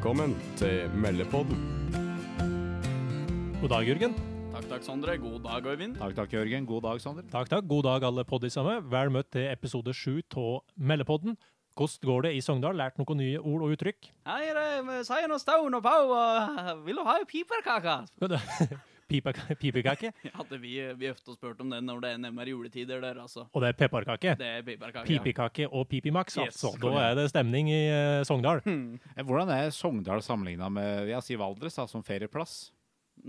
Velkommen til Meldepodden. God dag, Jørgen. Takk, takk, Sondre. God dag, Øyvind. Takk, takk, Jørgen. God dag, Sondre. Takk, takk. God dag, alle poddisene Vel møtt til episode sju av Meldepodden. Hvordan går det i Sogndal? Lært noen nye ord og uttrykk? Hei, det sier og stone og pau, og vil du ha ei piperkake? Pipe, pipekake, Ja, det, vi, vi ofte spurt om det når det er nærmere juletider der, altså. og det er pepperkake. Det er piperkake. Pipekake og Pipimax, Yes, altså. Da er det stemning i uh, Sogndal. Hmm. Hvordan er Sogndal sammenligna med jeg sier Valdres da, som ferieplass?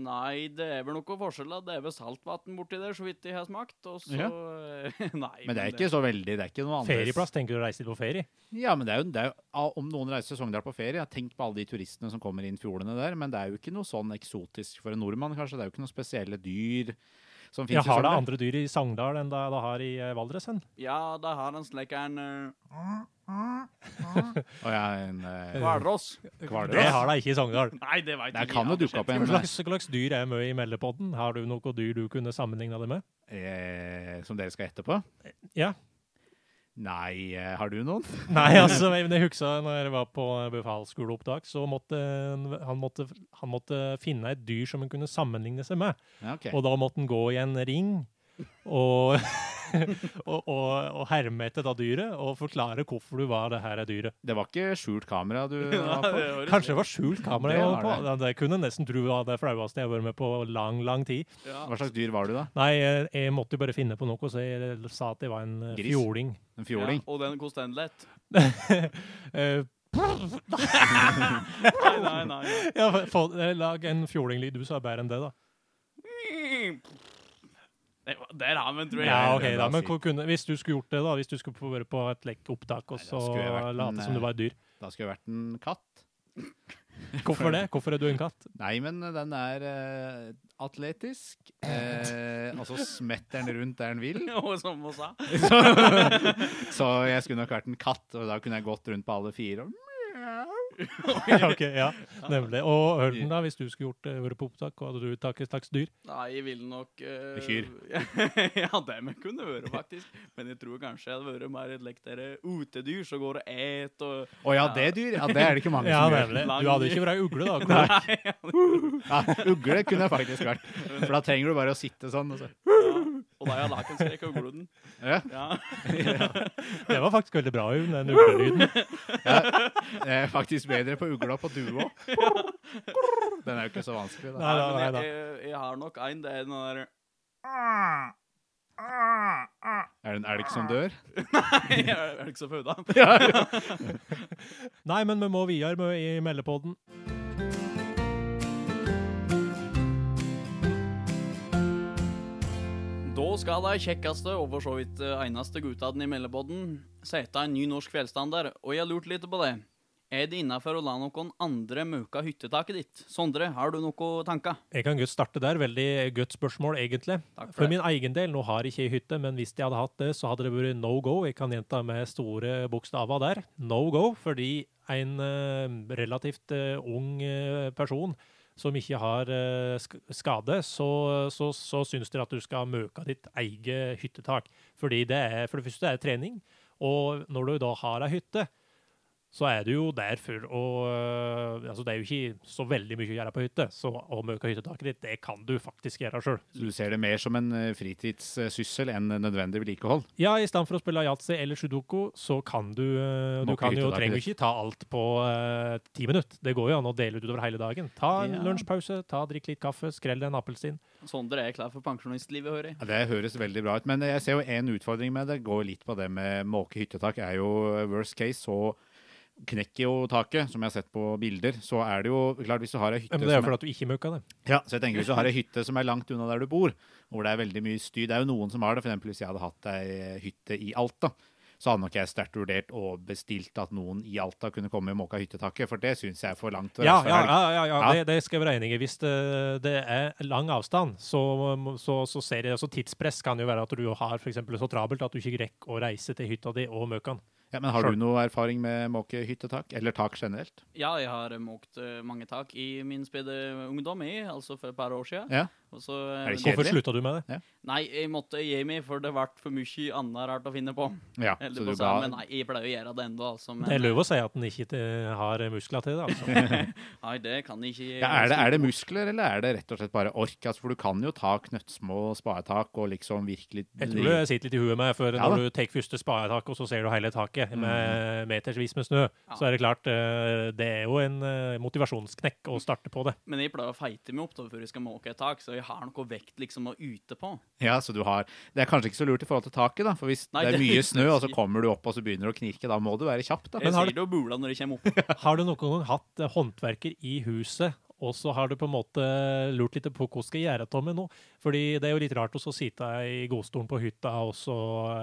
Nei, det er vel noe forskjell. da. Det er vel saltvann borti der, så vidt jeg har smakt. Og så Ja. Nei. Men det er ikke så veldig Det er ikke noe annet. Ferieplass, tenker du å reise dit på ferie? Ja, men det er jo, det er jo ah, Om noen reiser Sogndal på ferie, jeg har tenkt på alle de turistene som kommer inn fjordene der, men det er jo ikke noe sånn eksotisk for en nordmann, kanskje. Det er jo ikke noen spesielle dyr som i har det andre dyr i Sogndal enn det det har i Valdresen? Valdres? Ja, da har en slik en uh, Og jeg er en eh, hvalross. Hvalross. Det har de ikke i Sogndal. Nei, det veit Der ikke kan jeg, det dukke opp Hva en slags, hva slags dyr er med i meldepodden? Har du noe dyr du kunne sammenligne det med? eh, som dere skal etterpå. Ja. Nei, eh, har du noen? Nei, altså, jeg husker når jeg var på befalsskoleopptak, så måtte han, måtte han måtte finne et dyr som han kunne sammenligne seg med. Ja, ok. Og da måtte han gå i en ring og, og, og, og herme etter det dyret og forklare hvorfor du var det her er dyret. Det var ikke skjult kamera du var på? det Kanskje det var skjult kamera jeg var på. det. Det kunne nesten tro var det flaueste jeg har vært med på lang, lang tid. Ja. Hva slags dyr var du, da? Nei, jeg, jeg måtte jo bare finne på noe, så jeg sa at jeg var en eh, Gris? fjording. En fjording? Ja, og den koste den lett. Eh, Nei, nei, nei. ja, få, eh, lag en fjordinglyd, du sa bedre enn det, da. Det var- Der har vi den, tror jeg. Ja, ok, er da, men kunne, Hvis du skulle gjort det, da, hvis du skulle få være på et lekt opptak og så vært late som du eh, var et dyr Da skulle jeg vært en katt. Hvorfor det? Hvorfor er du en katt? Nei, men den er uh, atletisk. Uh, og så smetter den rundt der den vil. Og som hun sa. Så jeg skulle nok vært en katt, og da kunne jeg gått rundt på alle fire. Og ok, ja, nemlig. Og Ørnen, da, hvis du skulle gjort uh, vært på opptak, hadde du tatt et slags dyr? Nei, jeg ville nok uh, Kyr. ja, det vi kunne vært, faktisk. Men jeg tror kanskje jeg hadde vært mer et lektere utedyr som går og et og Å ja, det dyr? Ja, det er det ikke mange Ja, som gjør. nemlig. Du hadde ikke vært ugle, da? Nei, Ja, ugle kunne jeg faktisk vært. For da trenger du bare å sitte sånn. Og så. Ja. Og da er jeg lakenskrekk og gluden. Ja, Ja. Det var faktisk veldig bra, Øyvind, den uglelyden. jeg er faktisk bedre på ugla på duo. Den er jo ikke så vanskelig, da. Nei, da, nei, da. jeg, jeg har nok en, det er den der Er det, en elg som dør? Nei, er som så? Nei, men vi må videre med i meldepodden. Da skal de kjekkeste og for så vidt eh, eneste guttene i meldepodden sette en ny norsk fjellstandard, og jeg har lurt litt på det. Er det innafor å la noen andre møke hyttetaket ditt? Sondre, har du noen tanker? Jeg kan godt starte der. Veldig godt spørsmål, egentlig. For for min egen del, nå har jeg ikke hytte, men hvis jeg hadde hatt det, så hadde det vært no go. Jeg kan gjenta med store bokstaver der. No go, fordi en eh, relativt eh, ung eh, person som ikke har eh, skade, så, så, så syns dere at du skal møke ditt eget hyttetak. Fordi det er, for det første er det trening, og når du da har ei hytte, så er du jo der for å øh, Altså, det er jo ikke så veldig mye å gjøre på hytte, så å møke hyttetaket ditt, det kan du faktisk gjøre sjøl. Du ser det mer som en eh, fritidssyssel enn nødvendig vedlikehold? Ja, i stedet for å spille yatzy eller sudoku, så kan du øh, Du kan jo, trenger ikke ta alt på ti minutter. Det går jo an å dele ut utover hele dagen. Ta en Ja. lunsjpause, ta drikk litt kaffe, skrell en appelsin. Sondre er klar for pensjonistlivet, hører jeg. Ja, Det høres veldig bra ut, men jeg ser jo en utfordring med det. Går litt på det med måke hyttetak. er jo worst case, så knekker jo taket, som jeg har sett på bilder. Så er det jo klart, hvis du har ei hytte Men det er jo fordi at du ikke møkka det. Ja, så jeg tenker Hvis du har ei hytte som er langt unna der du bor, hvor det er veldig mye styr Det er jo noen som har det. Eksempel hvis jeg hadde hatt ei hytte i Alta, så hadde nok jeg sterkt vurdert og bestilt at noen i Alta kunne komme og måke hyttetaket, for det syns jeg er for langt. Ja, ja, ja, ja. Det, det skal jeg være enig i. Hvis det, det er lang avstand, så, så, så ser jeg altså Tidspress kan jo være at du har for eksempel så travelt at du ikke rekker å reise til hytta di og møke den. Ja, men Har du noe erfaring med måke hyttetak, eller tak generelt? Ja, jeg har måkt eh, mange tak i min spede ungdom, i, altså for et par år siden. Ja. Og så, eh, Er det Hvorfor slutta du med det? Nei, jeg måtte gi meg, for det ble for mye annet rart å finne på. Ja, Eller så på ga Men nei, jeg pleier å gjøre det ennå, altså. Men, Det er lov å si at den ikke eh, har muskler til det. altså. Nei, det kan jeg ikke. ja, er, det, er det muskler, eller er det rett og slett bare ork? Altså, for du kan jo ta knøttsmå spadetak og liksom virkelig Jeg tror du sitter litt i huet med, for Ja når du tar første spadetak, og så ser du hele taket med metersvis med snø, Ja. så er det klart eh, Det er jo en eh, motivasjonsknekk å starte på det. Men jeg pleier å feite meg opp da, før jeg skal måke et tak, så jeg har noe vekt liksom å yte på. Ja, så du har Det er kanskje ikke så lurt i forhold til taket, da. For hvis Nei, det er mye snø, og så kommer du opp og så begynner du å knirke, da må du være kjapp, da. Jeg har sier det jo bula når jeg kommer opp. Har du noen gang hatt eh, håndverker i huset, og så har du på en måte lurt litt på hvordan skal jeg gjøre av med nå? Fordi det er jo litt rart å sitte i godstolen på hytta og så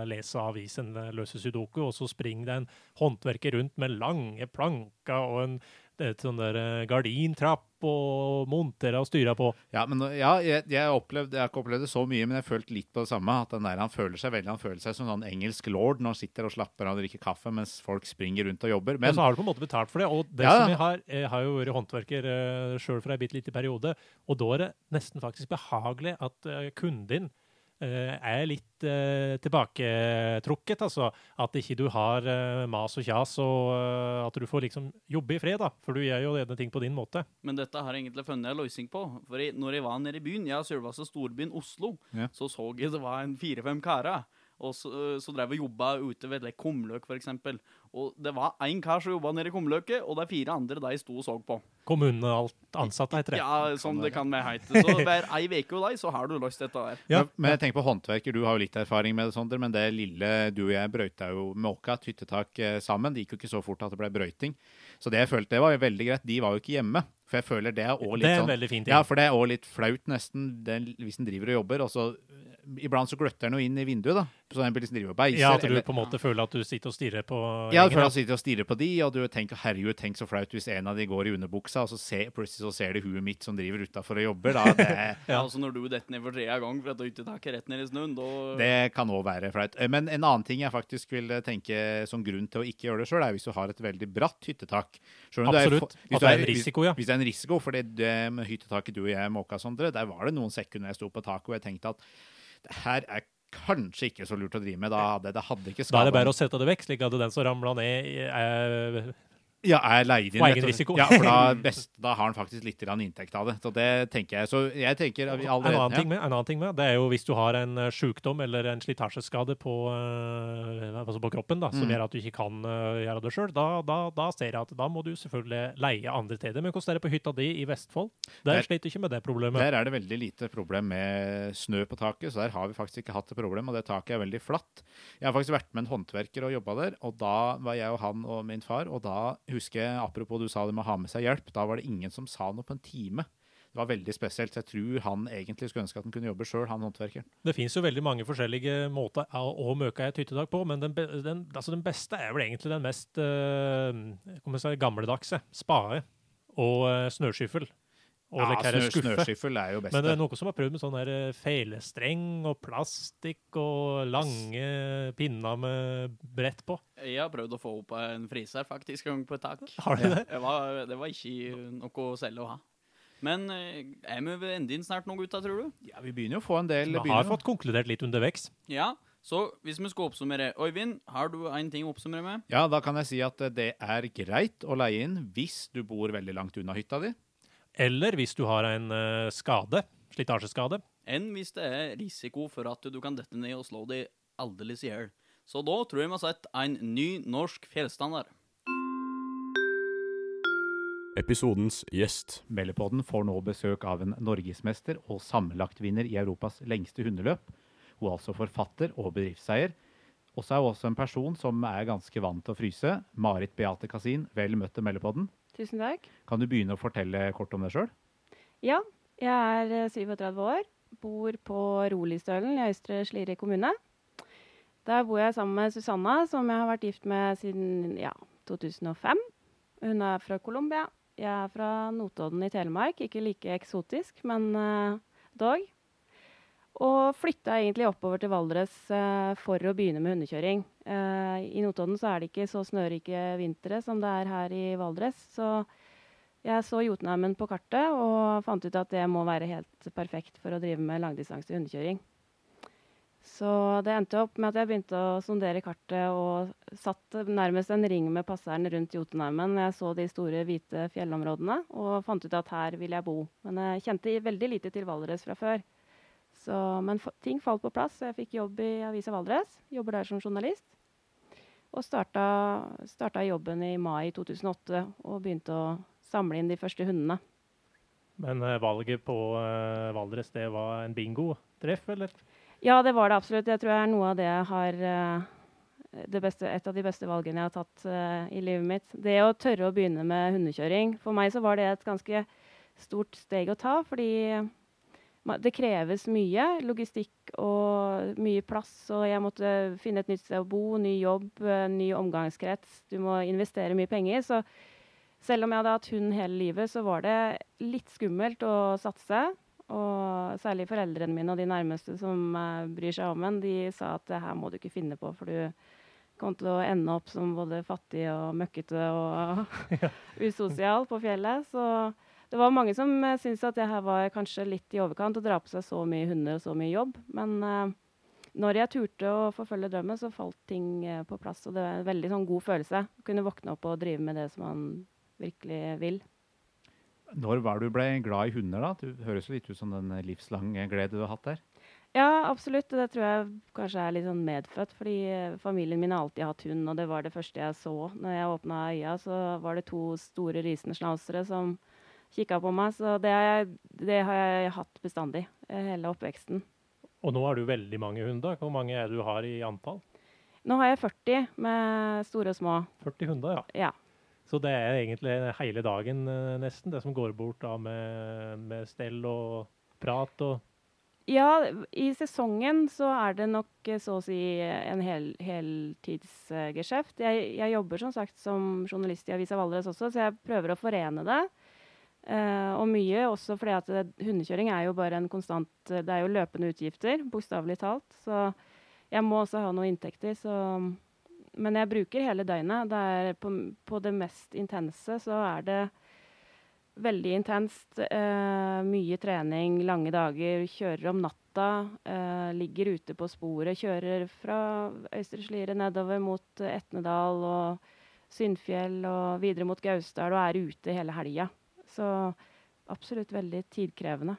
lese avisen, eh, løse sudoku, og så springer det en håndverker rundt med lange planker og en et sånn der eh, gardintrapp og montere og styre på. Ja, men ja, jeg, jeg, har jeg har ikke opplevd det så mye, men jeg har følt litt på det samme. At den der, han føler seg veldig, han føler seg som en engelsk lord når han sitter og slapper av og drikker kaffe mens folk springer rundt og jobber. Men Men så har du på en måte betalt for det. Og det Ja, som jeg har, jeg har jo vært håndverker uh, sjøl for ei bitte liten periode, og da er det nesten faktisk behagelig at uh, kunden din eh, er litt uh, tilbaketrukket. Altså at ikke du har eh, mas og kjas, og eh, at du får liksom jobbe i fred, da. For du gjør jo denne ting på din måte. Men dette har jeg egentlig funnet en løsning på. For jeg, når jeg var nede i byen, jeg har selveste storbyen Oslo, Ja. så så jeg det var en fire-fem karer. Og så, så drev og jobba ute ved Kumløk, for eksempel. Og det var én kar som jobba nede i Kumløket, og de fire andre de sto og så på. Kommunen og alt ansatte heter det. Ja, som det kan med heite. Så hver ei uke og deg, så har du løst dette der. Ja. Men, jeg tenker på håndverker, du har jo litt erfaring med det, Sonder, men det lille du og jeg brøyta jo måka et hyttetak eh, sammen. Det gikk jo ikke så fort at det ble brøyting. Så det jeg følte det var jo veldig greit. De var jo ikke hjemme. For jeg føler det er også litt sånn Det er sånn veldig fin ting. Ja, for det er òg litt flaut, nesten, det, hvis en driver og jobber, og så Iblant så gløtter en jo inn i vinduet, da. Så en driver og beiser. Ja, at du eller- på en måte føler at du sitter og stirrer på ja, du føler at du sitter og stirrer på de, og du tenker herregud, tenk så flaut hvis en av de går i underbuksa, og så ser, plutselig så ser de huet mitt som driver utafor og jobber. Da, det, Ja, altså Når du detter ned for tredje gang for at du ikke tar rett ned i snøen, da det kan òg være flaut. Eh, Men en annen ting jeg faktisk vil eh, tenke som grunn til å ikke gjøre det sjøl, er hvis du har et veldig bratt hyttetak. Selv Absolutt. er hvis det er en risiko, ja. Hvis, hvis det er en risiko, for det, det med hyttetaket du og jeg måka, Sondre, der var det noen sekunder jeg sto på taket og jeg tenkte at det her er kanskje ikke så lurt å drive med. Da hadde det hadde ikke Da er det bare å sette det vekk, slik at den som ramla ned, er Ja, er leid inn. På egen risiko. Ja, for da, best, da har han faktisk litt inntekt av det. Så det tenker jeg. Så jeg tenker vi En annen, ting med, en annen ting med, det er jo hvis du har en uh, sjukdom eller en slitasjeskade på, eh, altså på kroppen da, som Mm. gjør at du ikke kan eh, gjøre det sjøl, da, da, da ser jeg at da må du selvfølgelig leie andre steder. Men hvordan er det på hytta di i Vestfold? Der Der- sliter du ikke med det problemet. Der er det veldig lite problem med snø på taket, så der har vi faktisk ikke hatt et problem. Og det taket er veldig flatt. Jeg har faktisk vært med en håndverker og jobba der, og da var jeg og han og min far, og da husker apropos du sa det med å ha med seg hjelp, da var det ingen som sa noe på en time. Det var veldig spesielt. Jeg tror han egentlig skulle ønske at han kunne jobbe sjøl, han håndverkeren. Det finnes jo veldig mange forskjellige måter å, møke et hyttetak på, men den, den, altså den beste er vel egentlig den mest øh, si, gammeldagse. Spade og øh, snøskyffel. Og Ja, snø, snøskyffel er jo best. Men det er noen som har prøvd med sånn der eh, felestreng og plastikk og lange pinner med brett på. Jeg har prøvd å få opp en friser faktisk en gang på et tak. Har du det? Det var, det var ikke noe å selge å ha. Men eh, er vi ved enden snart nå, gutta, tror du? Ja, vi begynner jo å få en del Vi har fått konkludert litt underveis. Ja. Så hvis vi skal oppsummere Øyvind, har du en ting å oppsummere med? Ja, da kan jeg si at eh, det er greit å leie inn hvis du bor veldig langt unna hytta di. Eller hvis du har en eh, skade, slitasjeskade. Enn hvis det er risiko for at du kan dette ned og slå deg aldeles i hjel. Så da tror jeg vi har sett en ny norsk fjellstandard. Episodens gjest. Mellepodden får nå besøk av en norgesmester og sammenlagtvinner i Europas lengste hundeløp. Hun er altså forfatter og bedriftseier. Og så er hun også en person som er ganske vant til å fryse. Marit Beate Kasin, vel møtt til Mellepodden. Tusen takk. Kan du begynne å fortelle kort om deg sjøl? Ja, jeg er eh, 37 år, bor på Rolistølen i Øystre Slidre kommune. Der bor jeg sammen med Susanna, som jeg har vært gift med siden ja, 2005. Hun er fra Colombia. Jeg er fra Notodden i Telemark. Ikke like eksotisk, men uh, dog. Og flytta egentlig oppover til Valdres eh, for å begynne med hundekjøring. Eh, I Notodden så er det ikke så snørike vintre som det er her i Valdres. Så Jeg så Jotunheimen på kartet og fant ut at det må være helt perfekt for å drive med langdistanse hundekjøring. Så det endte opp med at jeg begynte å sondere kartet og satt nærmest en ring med passeren rundt Jotunheimen. Jeg så de store, hvite fjellområdene og fant ut at her vil jeg bo. Men jeg kjente veldig lite til Valdres fra før. Så, men ting falt på plass. så Jeg fikk jobb i Avisa Valdres. Jobber der som journalist. Og starta, starta jobben i mai 2008 og begynte å samle inn de første hundene. Men uh, valget på uh, Valdres, det var en bingo-treff, eller? Ja, det var det absolutt. Jeg tror det er noe av det jeg har uh, det beste, Et av de beste valgene jeg har tatt i livet mitt. Det å tørre å begynne med hundekjøring. For meg så var det et ganske stort steg å ta, fordi det kreves mye logistikk og mye plass. Og jeg måtte finne et nytt sted å bo, ny jobb, ny omgangskrets. Du må investere mye penger. Så selv om jeg hadde hatt hund hele livet, så var det litt skummelt å satse. Og særlig foreldrene mine og de nærmeste som uh, bryr seg om en, de sa at det her må du ikke finne på, for du kom til å ende opp som både fattig og møkkete og usosial på fjellet. Så det var mange som uh, syntes at det her var kanskje litt i overkant å dra på seg så mye hunder og så mye jobb. Men uh, når jeg turte å forfølge drømmen, så falt ting uh, på plass. Og det var en veldig sånn, god følelse å kunne våkne opp og drive med det som man virkelig vil. Når var du ble glad i hunder, da? Det høres jo litt ut som den livslange glede du har hatt der. Ja, absolutt. Det tror jeg kanskje er litt sånn medfødt. Fordi familien min har alltid hatt hund, og det var det første jeg så. Når jeg åpna øya, så var det to store risenschnauzere som kikka på meg. Så det har, jeg, det har, jeg, hatt bestandig, eh, hele oppveksten. Og nå har du veldig mange hunder. Hvor mange er du har i antall? Nå har jeg 40 med store og små. 40 hunder, ja. ja. Så det er egentlig hele dagen eh, nesten, det som går bort da med, med stell og prat og ja, i sesongen så er det nok eh, så å si en hel, heltidsgeskjeft. Jeg, jeg, jobber som sagt som journalist i Avisa Valdres også, så jeg prøver å forene det. Uh, og mye også fordi at det, hundekjøring er jo bare en konstant Det er jo løpende utgifter, bokstavelig talt. Så jeg må også ha noen inntekter. Så Men jeg bruker hele døgnet. På, på det mest intense så er det veldig intenst. Uh, mye trening, lange dager. Kjører om natta. Uh, ligger ute på sporet. Kjører fra Øystre Slidre nedover mot Etnedal og Syndfjell og videre mot Gausdal og er ute hele helga. Så absolutt veldig tidkrevende.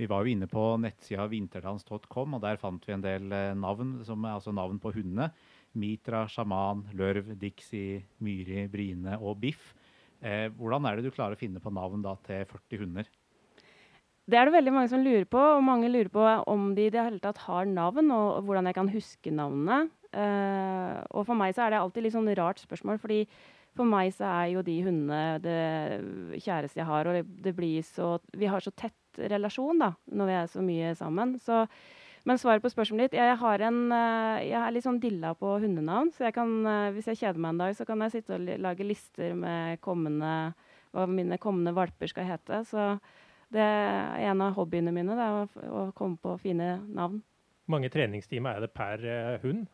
Vi var jo inne på nettsida vinterdans.com, og der fant vi en del eh, navn, som er altså navn på hundene. Mitra, Sjaman, Lørv, Dixie, Myri, Brine og Biff. Eh, hvordan er det du klarer å finne på navn da, til 40 hunder? Det er det veldig mange som lurer på, og mange lurer på om de i det hele tatt har navn, og hvordan jeg kan huske navnene. Eh, og for meg så er det alltid litt sånn rart spørsmål, fordi for meg så er jo de hundene det kjæreste jeg har, og det, det, blir så Vi har så tett relasjon, da, når vi er så mye sammen. Så, men svaret på spørsmålet ditt jeg, har en, eh, jeg er litt sånn dilla på hundenavn. Så jeg kan, eh, hvis jeg kjeder meg en dag, så kan jeg sitte og lage lister med kommende, hva mine kommende valper skal hete. Så det er en av hobbyene mine, det er å, komme på fine navn. Hvor mange treningstimer er det per uh, hund?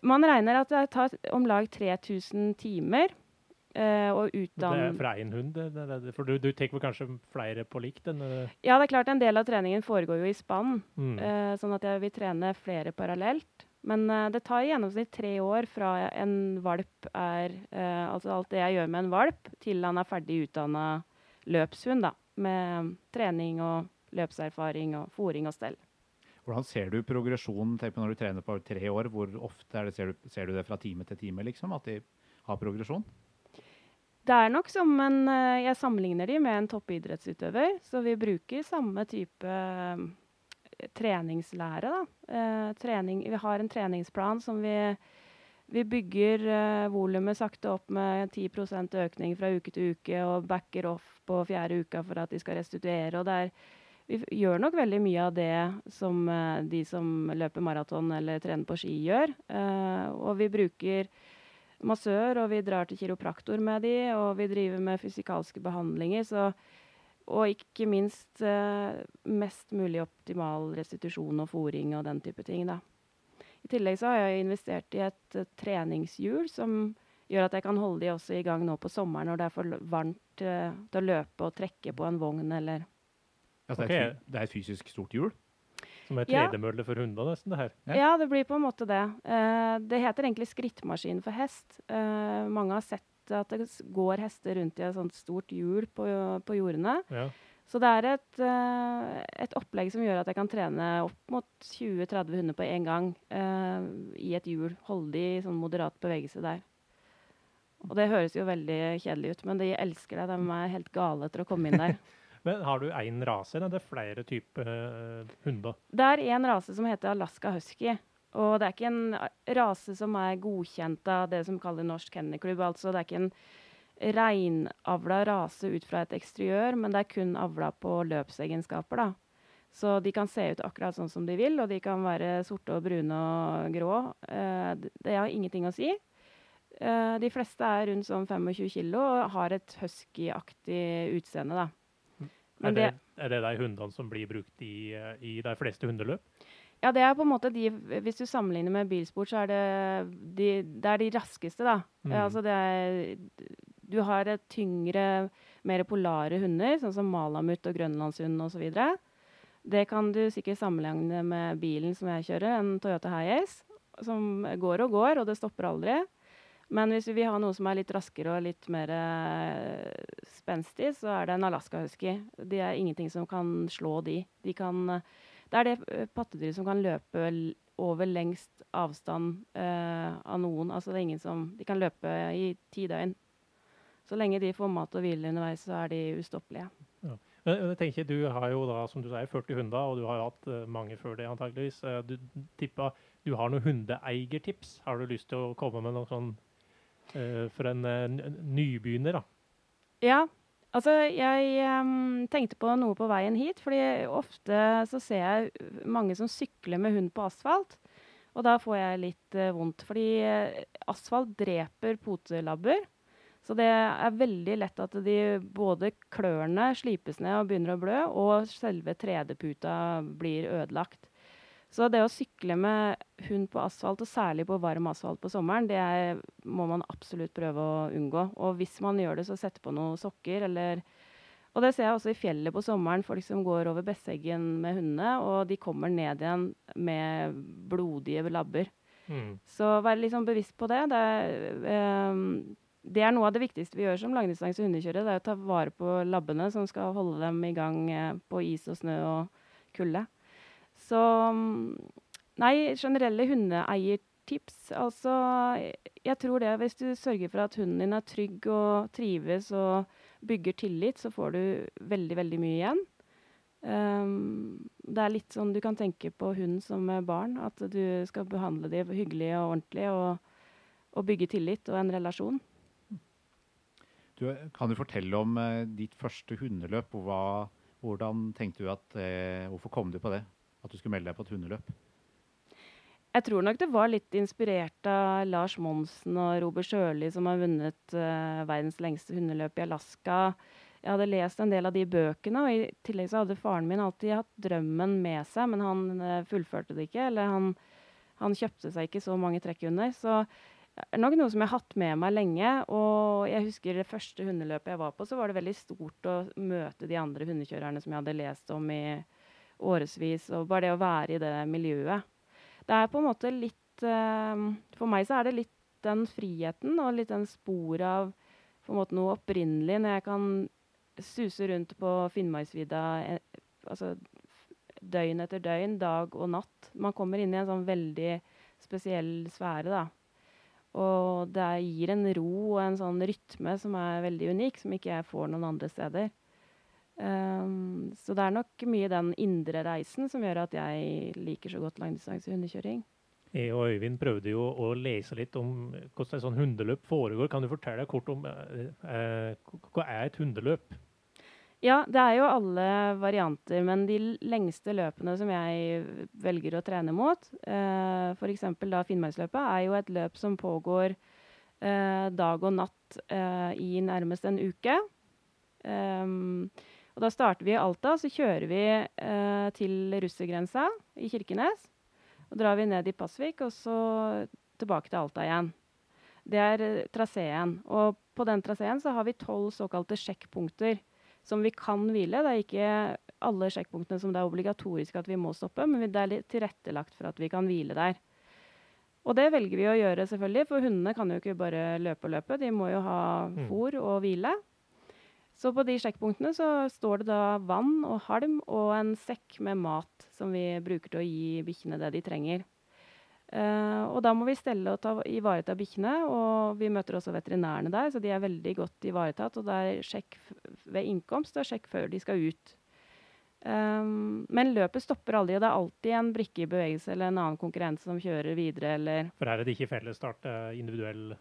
Man regner at det tar om lag 3000 timer uh, å utdanne Det er for én hund? Det, det, for du, du tar vel kanskje flere på likt? Ja, det er klart en del av treningen foregår jo i spann. Mm. Uh, sånn at jeg vil trene flere parallelt. Men uh, det tar i gjennomsnitt tre år fra en valp er Altså alt det jeg gjør med en valp, til han er ferdig utdanna løpshund, da. Med trening og løpserfaring og fòring og stell. Hvordan ser du progresjonen når du trener på tre år? Hvor ofte det, ser, du, ser, du, det fra time til time, liksom? At de har progresjon? Det er nok som en eh, Jeg sammenligner de med en toppidrettsutøver. Så vi bruker samme type uh, treningslære. Uh, trening, vi har en treningsplan som vi vi bygger uh, volumet sakte opp med 10% økning fra uke til uke og backer off på fjerde uka for at de skal restituere. og det er vi gjør nok veldig mye av det som uh, de som løper maraton eller trener på ski, gjør. Uh, og vi bruker massør, og vi drar til kiropraktor med de, og vi driver med fysikalske behandlinger. Så, og ikke minst uh, mest mulig optimal restitusjon og fòring og den type ting. da. I tillegg så har jeg investert i et treningshjul som gjør at jeg kan holde de også i gang nå på sommeren når det er for varmt til å løpe og trekke på en vogn eller Altså, det, er et, det er et fysisk stort hjul. Som er Ja. tredemølle for hunder, nesten, det her. Ja. Ja, det blir på en måte det. Uh, det heter egentlig skrittmaskin for hest. Uh, mange har sett at det går hester rundt i et sånt stort hjul på, på jordene. Ja. Så det er et, uh, et opplegg som gjør at jeg kan trene opp mot 20-30 hunder på en gang eh, i et hjul. Holde de i sånn moderat bevegelse der. Og det høres jo veldig kjedelig ut, men de elsker det. De er helt gale etter å komme inn der. Men har du én rase, eller er det flere typer eh, hunder? Det er en rase som heter Alaska Husky. Og det er ikke en eh, rase som er godkjent av det som kalles Norsk Kennelklubb. Altså det er ikke en reinavla rase ut fra et eksteriør, men det er kun avla på løpsegenskaper, da. Så de kan se ut akkurat sånn som de vil, og de kan være sorte og brune og grå. Eh, det har ingenting å si. De fleste er rundt sånn 25 kilo og har et husky-aktig utseende, da. Er Men det, det- er det de hundene som blir brukt i, i de fleste hundeløp? Ja, det er på en måte de Hvis du sammenligner med bilsport, så er det de, det er de raskeste, da. Mm. Altså det er Du har et tyngre, mer polare hunder, sånn som malamut og grønlandshund osv. Det kan du sikkert sammenligne med bilen som jeg kjører, en Toyota Hiace, som går og går, og det stopper aldri. Men hvis vi vil ha noe som er litt raskere og litt mer uh, spenstig, så er det en Alaska Husky. Det er ingenting som kan slå de. De kan det er det eh, pattedyret som kan løpe over lengst avstand uh, av noen. Altså det er ingen som De kan løpe i ti døgn. Så lenge de får mat og hvile underveis, så er de ustoppelige. Jeg tenker, Du har jo da, som du sier, 40 hunder, og du har hatt mange før det antageligvis. Du, du har noen hundeeiertips. Har du lyst til å komme med noen sånn for en eh, nybegynner? da? Ja. Altså, jeg um, tenkte på noe på veien hit, fordi ofte så ser jeg mange som sykler med hund på asfalt. Og da får jeg litt uh, vondt, fordi eh, asfalt dreper potelabber. Så det er veldig lett at de både klørne slipes ned og begynner å blø, og selve 3D-puta blir ødelagt. Så det å sykle med hund på asfalt, og særlig på varm asfalt på sommeren, det er, må man absolutt prøve å unngå. Og hvis man gjør det, så sette på noen sokker eller Og det ser jeg også i fjellet på sommeren, folk som går over Besseggen med hundene, og de kommer ned igjen med blodige labber. Mm. Så vær sånn bevisst på det. Det er, ehm, det er noe av det viktigste vi gjør som langdistanse hundekjørere. Det er å ta vare på labbene som skal holde dem i gang eh, på is og snø og kulde. Så mm, Nei, generelle hundeeiertips. Altså, jeg tror det hvis du sørger for at hunden din er trygg og trives og bygger tillit, så får du veldig, veldig mye igjen. Um, det er litt sånn du kan tenke på hund som barn. At du skal behandle dem hyggelig og ordentlig og, og bygge tillit og en relasjon. Du, kan du fortelle om eh, ditt første hundeløp? Hva, hvordan tenkte du at, eh, Hvorfor kom du på det? At du skulle melde deg på et hundeløp? Jeg tror nok det var litt inspirert av Lars Monsen og Robert Sjøli, som har vunnet uh, verdens lengste hundeløp i Alaska. Jeg hadde lest en del av de bøkene, og i tillegg så hadde faren min alltid hatt drømmen med seg, men han uh, fullførte det ikke, eller han, han kjøpte seg ikke så mange trekkhunder. Så det er nok noe som jeg har hatt med meg lenge. Og jeg husker det første hundeløpet jeg var på, så var det veldig stort å møte de andre hundekjørerne som jeg hadde lest om i årevis, og bare det å være i det miljøet. Det er på en måte litt eh, For meg så er det litt den friheten og litt den sporet av på en måte noe opprinnelig, når jeg kan suse rundt på Finnmarksvidda eh, altså, døgn etter døgn, dag og natt. Man kommer inn i en sånn veldig spesiell sfære, da. Og det gir en ro og en sånn rytme som er veldig unik, som ikke jeg får noen andre steder. Um, så det er nok mye den indre reisen som gjør at jeg liker så godt langdistansehundekjøring. Jeg og Øyvind prøvde jo å lese litt om hvordan et sånn hundeløp foregår. Kan du fortelle kort om eh, eh, hva er et hundeløp? Ja, det er jo alle varianter, men de lengste løpene som jeg velger å trene mot, eh, f.eks. da Finnmarksløpet, er jo et løp som pågår eh, dag og natt eh, i nærmest en uke. Um, og da starter vi i Alta, så kjører vi eh, til russergrensa i Kirkenes. Og drar vi ned i Pasvik, og så tilbake til Alta igjen. Det er eh, traseen. Og på den traseen så har vi tolv såkalte sjekkpunkter som vi kan hvile. Det er ikke alle sjekkpunktene som det er obligatorisk at vi må stoppe, men det er litt tilrettelagt for at vi kan hvile der. Og det velger vi å gjøre, selvfølgelig, for hundene kan jo ikke bare løpe og løpe. De må jo ha Mm. fôr og hvile. Så på de sjekkpunktene så står det da vann og halm og en sekk med mat som vi bruker til å gi bikkjene det de trenger. Uh, og da må vi stelle og ta, ivareta bikkjene, og vi møter også veterinærene der, så de er veldig godt ivaretatt. Og det er sjekk ved innkomst og sjekk før de skal ut. Um, men løpet stopper aldri, og det er alltid en brikke i bevegelse eller en annen konkurrent som kjører videre, eller For her er det ikke fellesstart, er individuell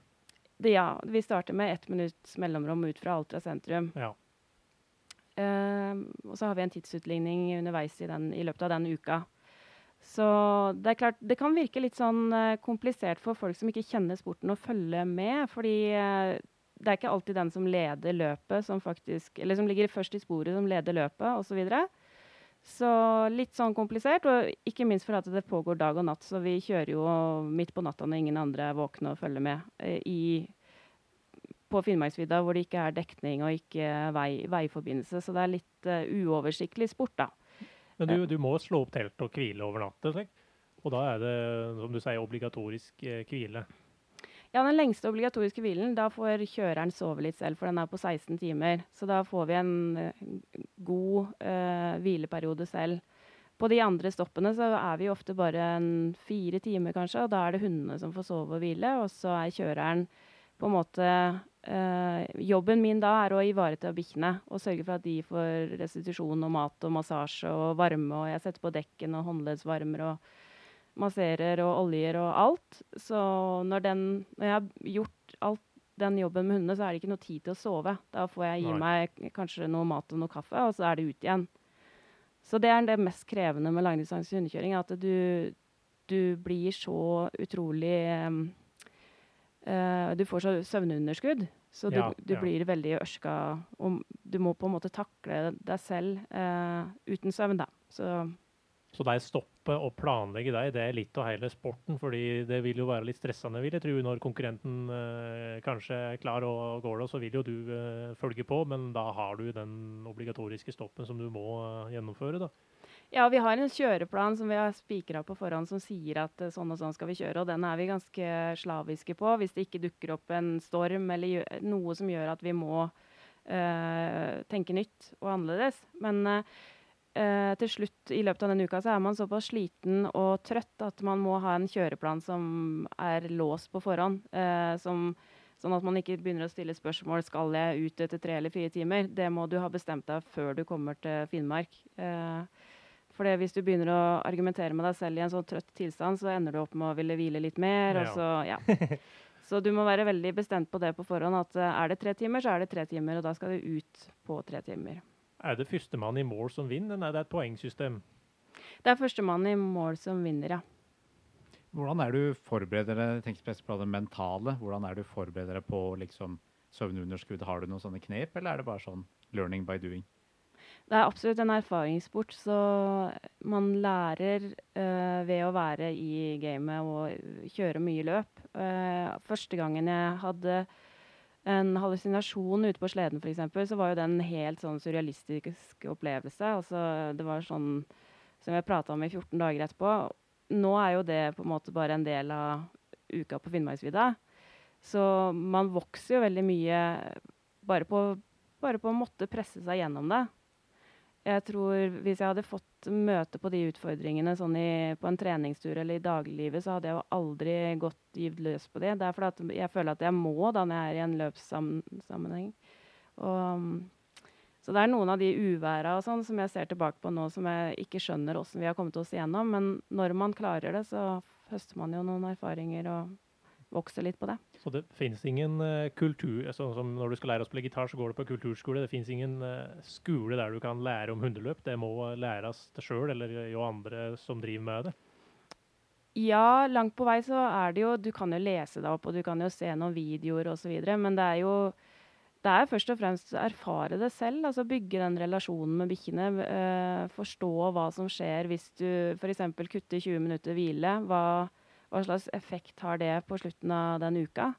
det, Ja, vi starter med ett minutts mellomrom ut fra Altra sentrum. Ja. Uh, og så har vi en tidsutligning underveis i, den, i løpet av den uka. Så det er klart, det kan virke litt sånn uh, komplisert for folk som ikke kjenner sporten, å følge med. Fordi uh, det er ikke alltid den som leder løpet, som faktisk Eller som ligger først i sporet, som leder løpet, osv. Så, videre. Så litt sånn komplisert. Og ikke minst for at det pågår dag og natt. Så vi kjører jo midt på natta når ingen andre er våkne og følger med. eh, i på Finnmarksvidda hvor det ikke er dekning og ikke vei, veiforbindelse. Så det er litt uh, uoversiktlig sport, da. Men du, du må slå opp telt og hvile over natta, og da er det, som du sier, obligatorisk eh, hvile. Ja, den lengste obligatoriske hvilen, da får kjøreren sove litt selv, for den er på 16 timer. Så da får vi en eh, god eh, hvileperiode selv. På de andre stoppene så er vi ofte bare fire timer, kanskje, og da er det hundene som får sove og hvile, og så er kjøreren på en måte Uh, Jobben min da er å ivareta bikkjene og sørge for at de får restitusjon og mat og massasje og varme, og jeg setter på dekken og håndleddsvarmer og masserer og oljer og alt. Så når, den, når jeg har gjort alt den jobben med hundene, så er det ikke noe tid til å sove. Da får jeg gi Nei. meg kanskje noe mat og noe kaffe, og så er det ut igjen. Så det er det mest krevende med langdistanse hundekjøring, at du, du blir så utrolig um, uh, Du får så søvnunderskudd, så du, Ja, du ja. blir veldig ørska. Og du må på en måte takle deg selv uh, uten søvn, da. Så Så det stoppe og planlegge deg, det er litt av hele sporten. fordi det vil jo være litt stressende, vil jeg tro, når konkurrenten eh, kanskje er klar og går det, så vil jo du eh, følge på, men da har du den obligatoriske stoppen som du må eh, gjennomføre, da. Ja, vi har en kjøreplan som vi har spikra på forhånd som sier at eh, sånn og sånn skal vi kjøre, og den er vi ganske slaviske på. Hvis det ikke dukker opp en storm eller noe som gjør at vi må eh, tenke nytt og annerledes. Men eh, eh, til slutt i løpet av denne uka så er man såpass sliten og trøtt at man må ha en kjøreplan som er låst på forhånd. eh, som Sånn at man ikke begynner å stille spørsmål skal jeg ut etter tre eller fire timer. Det må du ha bestemt deg før du kommer til Finnmark. Eh, for hvis du begynner å argumentere med deg selv i en sånn trøtt tilstand, så ender du opp med å ville hvile litt mer. Og så, ja. så du må være veldig bestemt på det på forhånd. At eh, er det tre timer, så er det tre timer, og da skal du ut på tre timer. Er det førstemann i mål som vinner, eller er det et poengsystem? Det er førstemann i mål som vinner, ja. Hvordan er du forbereder deg jeg tenker spesielt på det mentale, hvordan er du forbereder deg på liksom, søvnunderskudd? Har du noen sånne knep, eller er det bare sånn learning by doing? Det er absolutt en erfaringssport, så man lærer eh, ved å være i gamet og kjøre mye løp. Uh, første gangen jeg hadde en hallusinasjon ute på sleden, f.eks., så var jo det en helt sånn surrealistisk opplevelse. Altså, det var sånn som jeg prata om i 14 dager etterpå. Nå er jo det på en måte bare en del av uka på Finnmarksvidda. Så man vokser jo veldig mye bare på, bare på å måtte presse seg gjennom det. Jeg tror Hvis jeg hadde fått møte på de utfordringene sånn i, på en treningstur eller i dagliglivet, så hadde jeg jo aldri gått gyvd løs på det. Det er fordi jeg føler at jeg må da når jeg er i en løpssammenheng. Og, så det er noen av de uværa og sånn som jeg ser tilbake på nå som jeg ikke skjønner åssen vi har kommet oss igjennom. Men når man klarer det, så høster man jo noen erfaringer og vokser litt på det. Så det finnes ingen eh, kultur altså, som Når du skal lære å spille gitar, så går du på kulturskole. Det finnes ingen eh, skole der du kan lære om hundeløp. Det må læres til sjøl eller jo andre som driver med det. Ja, langt på vei så er det jo Du kan jo lese deg opp, og du kan jo se noen videoer osv., men det er jo det er først og fremst å erfare det selv. altså Bygge den relasjonen med bikkjene. Eh, forstå hva som skjer hvis du f.eks. kutter 20 minutter hvile. Hva, hva slags effekt har det på slutten av den uka?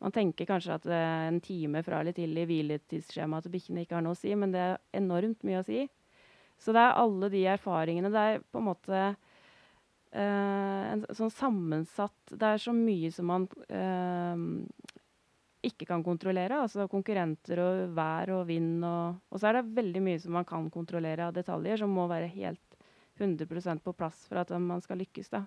Man tenker kanskje at eh, en time fra eller til i hviletidsskjemaet til bikkjene ikke har noe å si, men det er enormt mye å si. Så det er alle de erfaringene. Det er på en måte eh, en sånn sammensatt Det er så mye som man eh, ikke kan kontrollere. Altså konkurrenter og vær og vind. Og, og, så er det veldig mye som man kan kontrollere av detaljer, som må være helt 100% på plass for at man skal lykkes. da.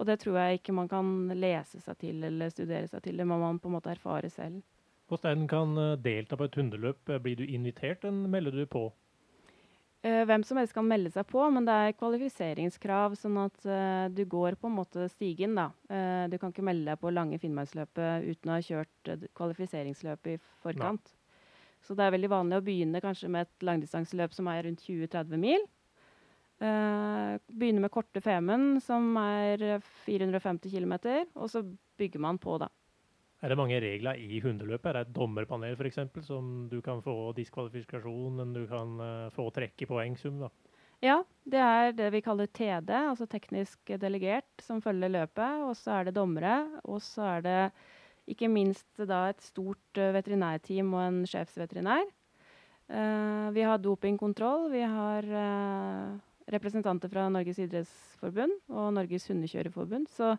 Og det tror jeg ikke man kan lese seg til eller studere seg til. Det må man på en måte erfare selv. Hvordan kan eh, delta på et hundeløp? Eh, blir du invitert, eller melder du på? Uh, hvem som helst kan melde seg på, men det er kvalifiseringskrav. Sånn at du går på en måte stigen, da. Du kan ikke melde deg på lange Finnmarksløpet uten å ha kjørt kvalifiseringsløpet i forkant. Nei. Så det er veldig vanlig å begynne kanskje med et langdistanseløp som er rundt 20-30 mil. Uh, begynner med korte Femund, som er 450 km, og så bygger man på, da. Er det mange regler i hundeløpet? Er det et dommerpanel eksempel, som du kan få diskvalifikasjon, men du kan uh, få trekk i poengsum? da? Ja, det er det vi kaller TD, altså teknisk delegert, som følger løpet. Og så er det dommere. Og så er det ikke minst da et stort uh, veterinærteam og en sjefsveterinær. Uh, vi har dopingkontroll. Vi har representanter fra Norges idrettsforbund og Norges hundekjørerforbund. Så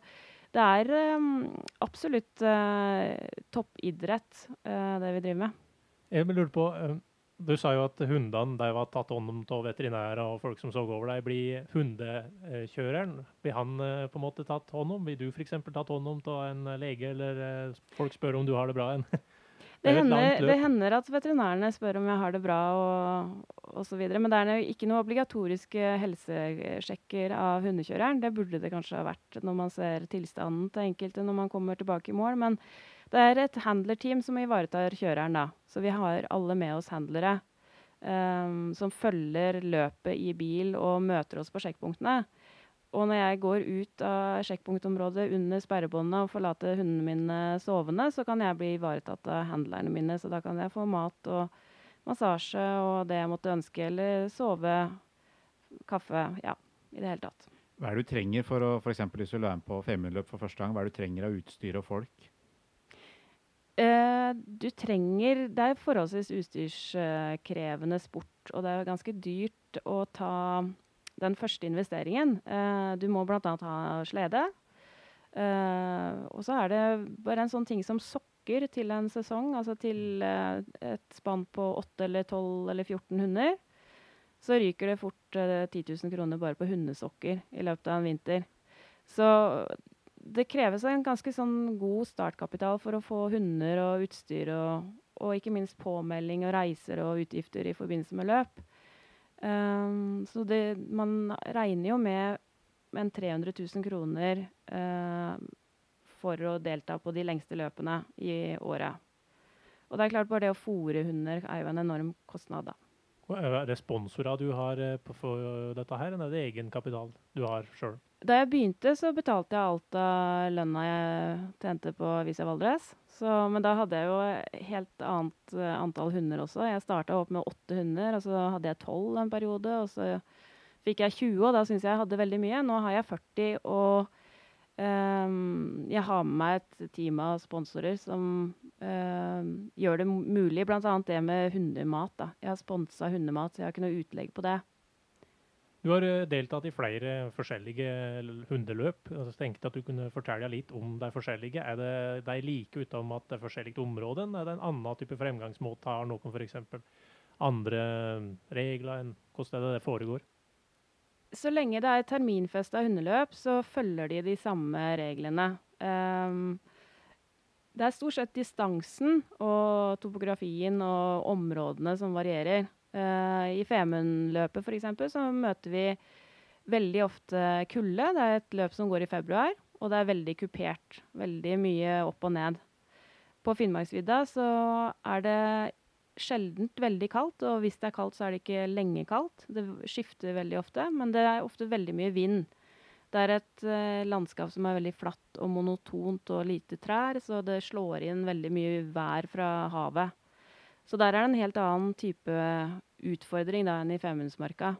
det er um, absolutt uh, toppidrett, uh, det vi driver med. Jeg vil lurer på, uh, Du sa jo at hundene de var tatt hånd om av veterinærer og folk som så over deg. Blir hundekjøreren blir han på en måte tatt hånd om? Blir du f.eks. tatt hånd om av en lege, eller folk spør om du har det bra? En? Det, hender, det hender, at veterinærene spør om jeg har det bra og osv. Men det er ikke noe obligatoriske helsesjekker av hundekjøreren. Det burde det kanskje ha vært når man ser tilstanden til enkelte når man kommer tilbake i mål. Men det er et handlerteam som ivaretar kjøreren, da. Så vi har alle med oss handlere um, som følger løpet i bil og møter oss på sjekkpunktene. Og når jeg går ut av sjekkpunktområdet under sperrebåndet og forlater hundene mine sovende, så kan jeg bli ivaretatt av handlerne mine. Så da kan jeg få mat og massasje og det jeg måtte ønske, eller sove, kaffe. Ja, i det hele tatt. Hva er det du trenger for å f.eks. hvis du er med på femmiløp for første gang? Hva er det du trenger av utstyr og folk? Uh, du trenger Det er forholdsvis utstyrskrevende sport, og det er ganske dyrt å ta den første investeringen. Uh, du må bl.a. ha slede. Uh, og så er det bare en sånn ting som sokker til en sesong, altså til uh, et spann på 8 eller 12 eller 14 hunder. Så ryker det fort 10 000 kroner bare på hundesokker i løpet av en vinter. Så det kreves en ganske sånn god startkapital for å få hunder og utstyr og, og ikke minst påmelding og reiser og utgifter i forbindelse med løp. Um, så det, man regner jo med, en 300 000 kroner uh, for å delta på de lengste løpene i året. Og det er klart bare det å fòre hunder er jo en enorm kostnad, da. Er det sponsorer du har eh, på dette her, eller er det egenkapital du har sjøl? Da jeg begynte, så betalte jeg alt av lønna jeg tjente på Visa Valdres. Så, men da hadde jeg jo helt annet uh, antall hunder også. Jeg starta opp med åtte hunder, og så hadde jeg tolv en periode. Og så fikk jeg 20, og da syntes jeg jeg hadde veldig mye. Nå har jeg 40, og um, jeg har med meg et team av sponsorer som um, gjør det mulig, bl.a. det med hundemat. Da. Jeg har sponsa hundemat, så jeg har ikke noe utlegg på det. Du har eh, deltatt i flere forskjellige hundeløp. Jeg tenkte at du kunne fortelle litt om de forskjellige. Er det de like utenom at det er forskjellig område? Er det en annen type fremgangsmåte? Har noen f.eks. andre regler enn hvordan det foregår? Så lenge det er terminfesta hundeløp, så følger de de samme reglene. Um, det er stort sett distansen og topografien og områdene som varierer. Uh, I Femundløpet f.eks. så møter vi veldig ofte kulde. Det er et løp som går i februar, og det er veldig kupert. Veldig mye opp og ned. På Finnmarksvidda så er det sjeldent veldig kaldt, og hvis det er kaldt, så er det ikke lenge kaldt. Det skifter veldig ofte, men det er ofte veldig mye vind. Det er et uh, landskap som er veldig flatt og monotont og lite trær, så det slår inn veldig mye vær fra havet. Så der er det en helt annen type utfordring da, enn i Femundsmarka.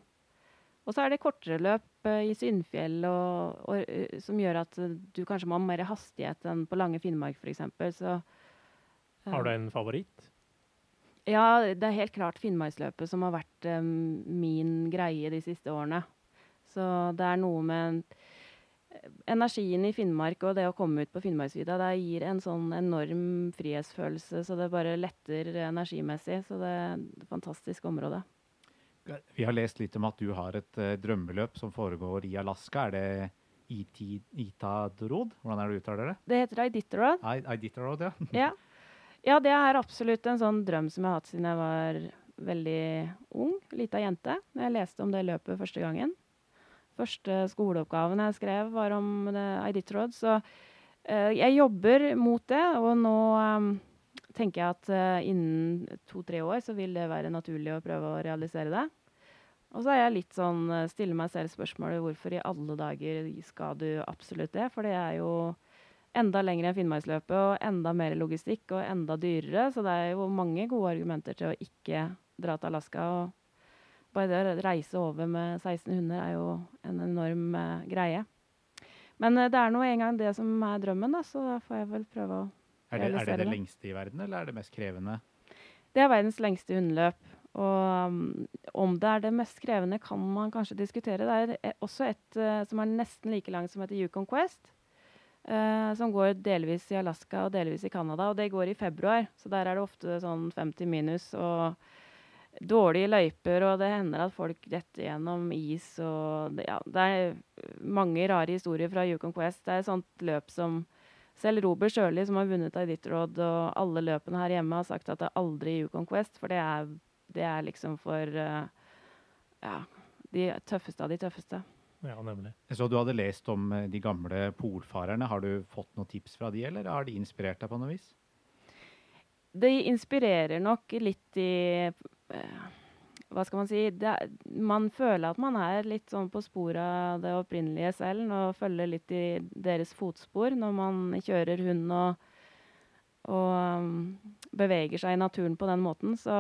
Og så er det kortere løp uh, i Syndfjell og, og, uh, som gjør at uh, du kanskje må ha mer hastighet enn på Lange Finnmark f.eks. Så Har du en favoritt? Ja, det er helt klart Finnmarksløpet som har vært um, min greie de siste årene. Så det er noe med energien i Finnmark og det å komme ut på Finnmarksvidda. Det gir en sånn enorm frihetsfølelse, så det bare letter energimessig. Så det er et fantastisk område. Vi har lest litt om at du har et uh, drømmeløp som foregår i Alaska. Er det Itadrod? Hvordan er det du uttaler det? Det heter Iditarod. I, Iditarod, ja. ja. ja, det er absolutt en sånn drøm som jeg har hatt siden jeg var veldig ung, lita jente. Når jeg leste om det løpet første gangen. Første skoleoppgaven jeg skrev, var om Iditarod. Så uh, jeg jobber mot det, og nå um, tenker jeg at innen to-tre år så vil det være naturlig å prøve å realisere det. Og så er jeg litt sånn stiller meg selv spørsmålet hvorfor i alle dager skal du absolutt det? For det er jo enda lenger enn Finnmarksløpet og enda mer logistikk og enda dyrere. Så det er jo mange gode argumenter til å ikke dra til Alaska. og Bare det å reise over med 16 hunder er jo en enorm uh, greie. Men det er nå engang det som er drømmen, da, så da får jeg vel prøve å er det, er det det lengste i verden, eller er det mest krevende? Det er verdens lengste hundeløp. Og um, om det er det mest krevende, kan man kanskje diskutere. Det er også et uh, som er nesten like langt som heter Yukon Quest. Uh, som går delvis i Alaska og delvis i Canada. Og det går i februar, så der er det ofte sånn 50 minus og dårlige løyper. Og det hender at folk detter gjennom is og det, ja, det er mange rare historier fra Yukon Quest. Det er et sånt løp som selv Robert Sjøli, som har vunnet Iditarod og alle løpene her hjemme, har sagt at det er aldri Yukon Quest, for det er, det er liksom for uh, ja, de tøffeste av de tøffeste. Ja, nemlig. Så du hadde lest om eh, de gamle polfarerne. Har du fått noen tips fra de, eller har de inspirert deg på noe vis? De inspirerer nok litt i hva skal man si det, Man føler at man er litt sånn på sporet av det opprinnelige selv og følger litt i deres fotspor når man kjører hund og, og um, beveger seg i naturen på den måten. Så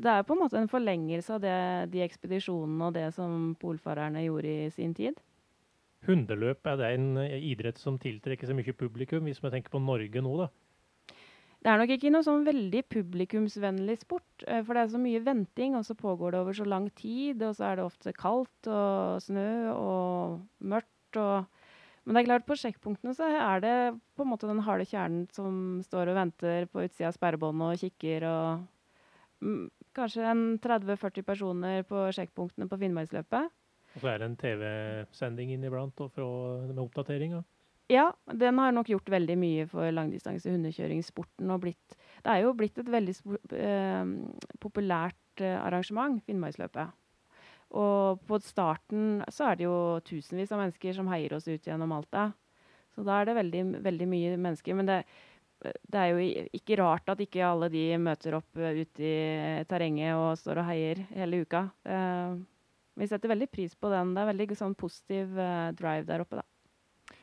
det er på en måte en forlengelse av det, de ekspedisjonene og det som polfarerne gjorde i sin tid. Hundeløp, er det en idrett som tiltrekker så mye publikum, hvis vi tenker på Norge nå, da? Det er nok ikke noe sånn veldig publikumsvennlig sport, eh, for det er så mye venting, og så pågår det over så lang tid, og så er det ofte kaldt og snø og mørkt og Men det er klart, på sjekkpunktene så er det på en måte den harde kjernen som står og venter på utsida av sperrebåndet og kikker og mm, Kanskje en 30-40 personer på sjekkpunktene på Finnmarksløpet. Og så er det en TV-sending inniblant og med oppdatering? Ja, den har nok gjort veldig mye for langdistanse hundekjøringssporten. og blitt, Det er jo blitt et veldig eh, populært eh, arrangement, Finnmarksløpet. Og på starten så er det jo tusenvis av mennesker som heier oss ut gjennom Alta. Så da er det veldig, veldig mye mennesker. Men det, det, er jo ikke rart at ikke alle de møter opp uh, ute i terrenget og står og heier hele uka. Eh, vi setter veldig pris på den. Det er veldig sånn positiv eh, drive der oppe, da.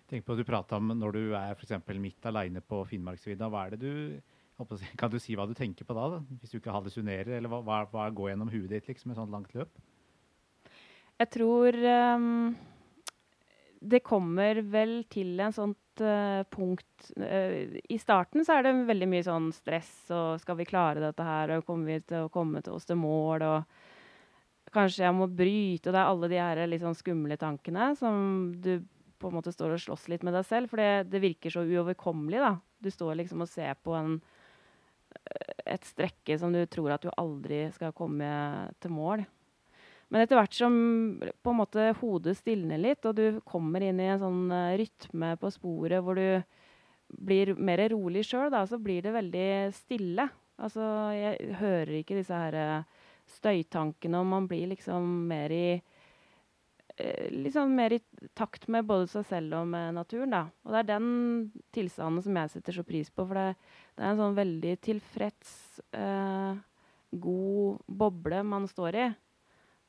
Tenk på, at Du prata om når du er for midt aleine på Finnmarksvidda. Hva er det du Kan du si hva du tenker på da? da? Hvis du ikke hallusinerer, eller hva, hva, går gjennom huet ditt liksom, et sånt langt løp? Jeg tror um, det kommer vel til en sånt uh, punkt uh, I starten så er det veldig mye sånn stress og skal vi klare dette her, og kommer vi til å komme til oss til mål, og kanskje jeg må bryte, og det er alle de her litt sånn skumle tankene som du på en måte står og slåss litt med deg selv, for det, virker så uoverkommelig. da. Du står liksom og ser på en, eh, et strekke som du tror at du aldri skal komme til mål. Men etter hvert som på en måte hodet stilner litt, og du kommer inn i en sånn uh, rytme på sporet hvor du blir mer rolig sjøl, så blir det veldig stille. Altså, jeg hører ikke disse her uh, støytankene, og man blir liksom mer i Eh, liksom mer i takt med både seg selv og med naturen. Da. Og det er den tilstanden som jeg setter så pris på. For det, det er en sånn veldig tilfreds, eh, god boble man står i.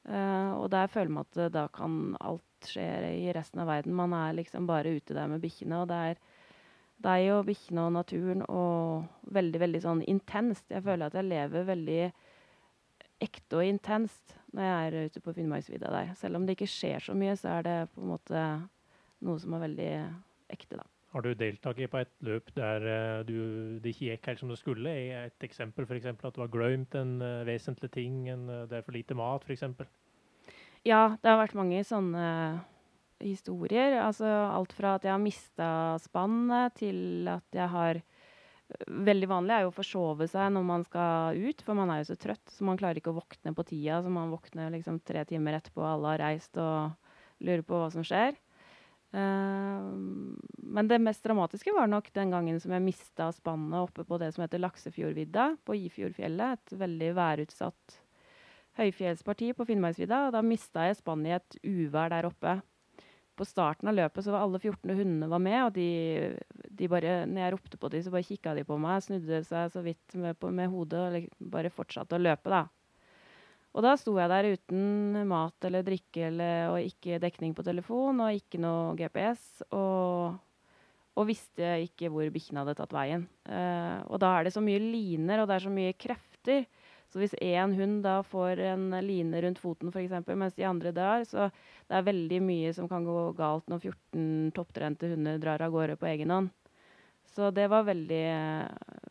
Eh, og der føler man at da kan alt skje i resten av verden. Man er liksom bare ute der med bikkjene, og det er deg og bikkjene og naturen og veldig, veldig sånn intenst. Jeg føler at jeg lever veldig ekte og intenst når jeg er ute på Finnmarksvidda der. Selv om det ikke skjer så mye, så er det på en måte noe som er veldig ekte, da. Har du deltatt på et løp der eh, du, det ikke gikk helt som det skulle? Et eksempel f.eks. at du har glemt en uh, vesentlig ting, en, uh, det er for lite mat f.eks.? Ja, det har vært mange sånne historier. Altså alt fra at jeg har mista spannet, til at jeg har Veldig vanlig er jo å forsove seg når man skal ut, for man er jo så trøtt. Så man klarer ikke å våkne på tida, så man våkner liksom tre timer etterpå, alle har reist og lurer på hva som skjer. Uh, men det mest dramatiske var nok den gangen som jeg mista spannet oppe på det som heter Laksefjordvidda, på Ifjordfjellet. Et veldig værutsatt høyfjellsparti på Finnmarksvidda. Da mista jeg spannet i et uvær der oppe på starten av løpet så var alle 14 hundene var med, og de, de bare, når jeg ropte på dem, så bare kikka de på meg, snudde seg så vidt med, på, med hodet og bare fortsatte å løpe, da. Og da sto jeg der uten mat eller drikke eller, og ikke dekning på telefon og ikke noe GPS. Og, og visste ikke hvor bikkjene hadde tatt veien. Uh, og da er det så mye liner, og det er så mye krefter. Så hvis én hund da får en line rundt foten f.eks., mens de andre drar, så det er veldig mye som kan gå galt når 14 topptrente hunder drar av gårde på egen hånd. Så det var veldig,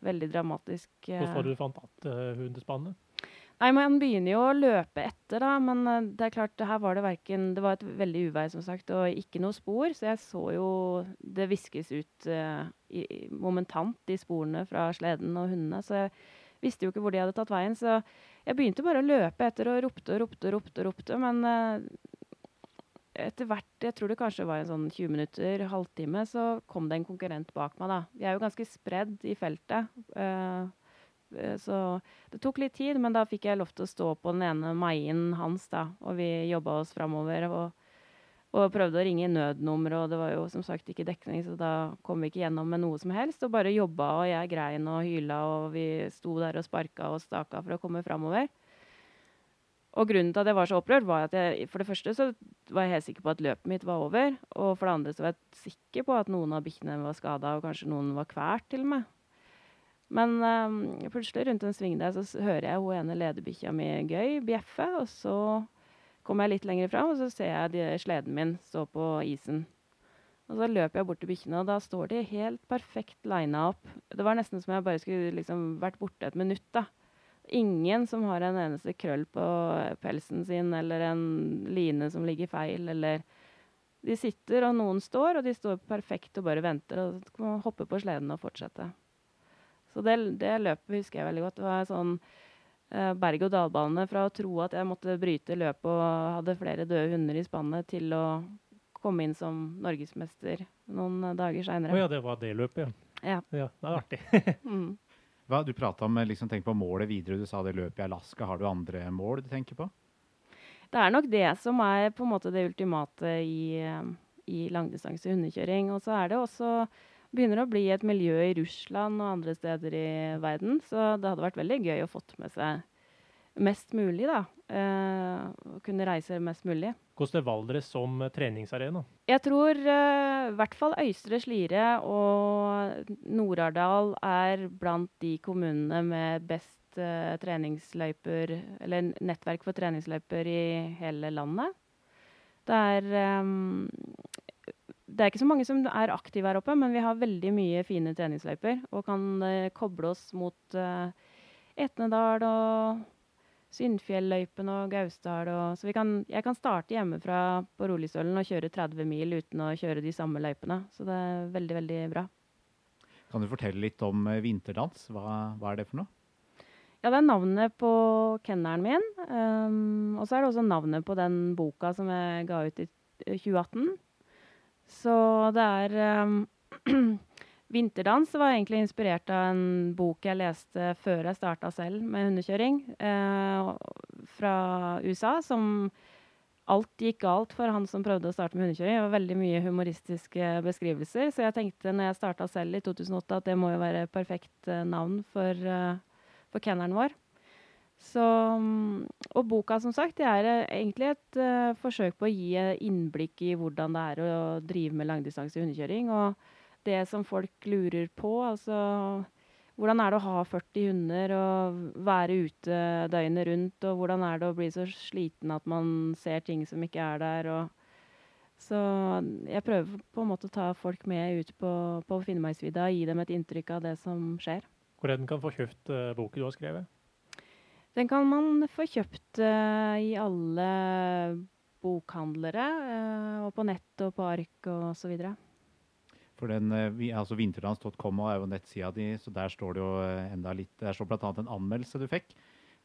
veldig dramatisk. Eh. Hvordan var det du fant at uh, hundespannet? Nei, Man begynner jo å løpe etter, da. Men uh, det er klart, her var det verken Det var et veldig uvær, som sagt, og ikke noe spor. Så jeg så jo det viskes ut uh, i, momentant, de sporene fra sleden og hundene. Så jeg visste jo ikke hvor de hadde tatt veien. Så jeg begynte bare å løpe etter og ropte og ropte og ropte. ropte, Men uh, etter hvert, jeg tror det kanskje var en sånn 20 minutter, halvtime, så kom det en konkurrent bak meg. da. Vi er jo ganske spredd i feltet. Uh, så det tok litt tid, men da fikk jeg lov til å stå på den ene meien hans, da. Og vi jobba oss framover. og og prøvde å ringe nødnummeret, og det var jo som sagt ikke dekning, så da kom vi ikke gjennom med noe som helst. Og bare jobba, og jeg grein og hyla, og vi sto der og sparka og staka for å komme framover. Og grunnen til at jeg var så opprørt, var at jeg for det første så var jeg helt sikker på at løpet mitt var over. Og for det andre så var jeg sikker på at noen av bikkjene var skada, og kanskje noen var kvært til og med. Men um, plutselig rundt en sving der så hører jeg hun ene lederbikkja mi gøy bjeffe, og så kommer jeg litt lenger fram, og så ser jeg de, sleden min stå på isen. Og så løper jeg bort til bikkjene, og da står de helt perfekt lina opp. Det var nesten som jeg bare skulle liksom vært borte et minutt. da. Ingen som har en eneste krøll på pelsen sin, eller en line som ligger feil, eller De sitter, og noen står, og de står perfekt og bare venter, og hopper hoppe på sleden og fortsette. Så det, det løpet husker jeg veldig godt. Det var sånn Eh, berg-og-dal-bane fra å tro at jeg måtte bryte løpet og hadde flere døde hunder i spannet, til å komme inn som norgesmester noen dager seinere. Å oh, ja, det var det løpet, ja. Ja, ja det er artig. mm. Hva, du prata om liksom, tenk på målet videre. Du sa det løpet i Alaska. Har du andre mål du tenker på? Det er nok det som er på en måte det ultimate i, i langdistanse hundekjøring. Og så er det også begynner å bli et miljø i Russland og andre steder i verden. Så det hadde vært veldig gøy å fått med seg mest mulig, da. Eh, kunne reise mest mulig. Hvordan er Valdres som treningsarena? Jeg tror eh, i hvert fall Øystre Slidre og Nord-Ardal er blant de kommunene med best eh, treningsløyper, eller nettverk for treningsløyper i hele landet. Det er det er ikke så mange som er aktive her oppe, men vi har veldig mye fine treningsløyper. Og kan koble oss mot Etnedal og Syndfjelløypen og Gausdal. Og, så kan, jeg kan starte hjemmefra på Rolistølen og kjøre 30 mil uten å kjøre de samme løypene. Så det er veldig, veldig bra. Kan du fortelle litt om uh, vinterdans? Hva, hva, er det for noe? Ja, det er navnet på kennelen min. Um, og så er det også navnet på den boka som jeg ga ut i 2018. Så det er um, Vinterdans var egentlig inspirert av en bok jeg leste før jeg starta selv med hundekjøring, eh, fra USA, som alt gikk galt for han som prøvde å starte med hundekjøring. Det var veldig mye humoristiske beskrivelser, så jeg tenkte når jeg starta selv i 2008 at det må jo være perfekt eh, navn for, uh, for kennelen vår. Så, og boka, som sagt, det er eh, egentlig et uh, forsøk på å gi innblikk i hvordan det er å drive med langdistanse hundekjøring. Og det som folk lurer på, altså hvordan er det å ha 40 hunder og være ute døgnet rundt? Og hvordan er det å bli så sliten at man ser ting som ikke er der? Og Så jeg prøver på en måte å ta folk med ut på, på Finnmarksvidda og gi dem et inntrykk av det som skjer. Hvor er den kan få kjøpt uh, boken du har skrevet? Den kan man få kjøpt uh, i alle bokhandlere, uh, og på nett og på ark og så videre. For den, altså Vinterdans.com er jo nettsida di, så der står det jo enda litt Der står bl.a. en anmeldelse du fikk.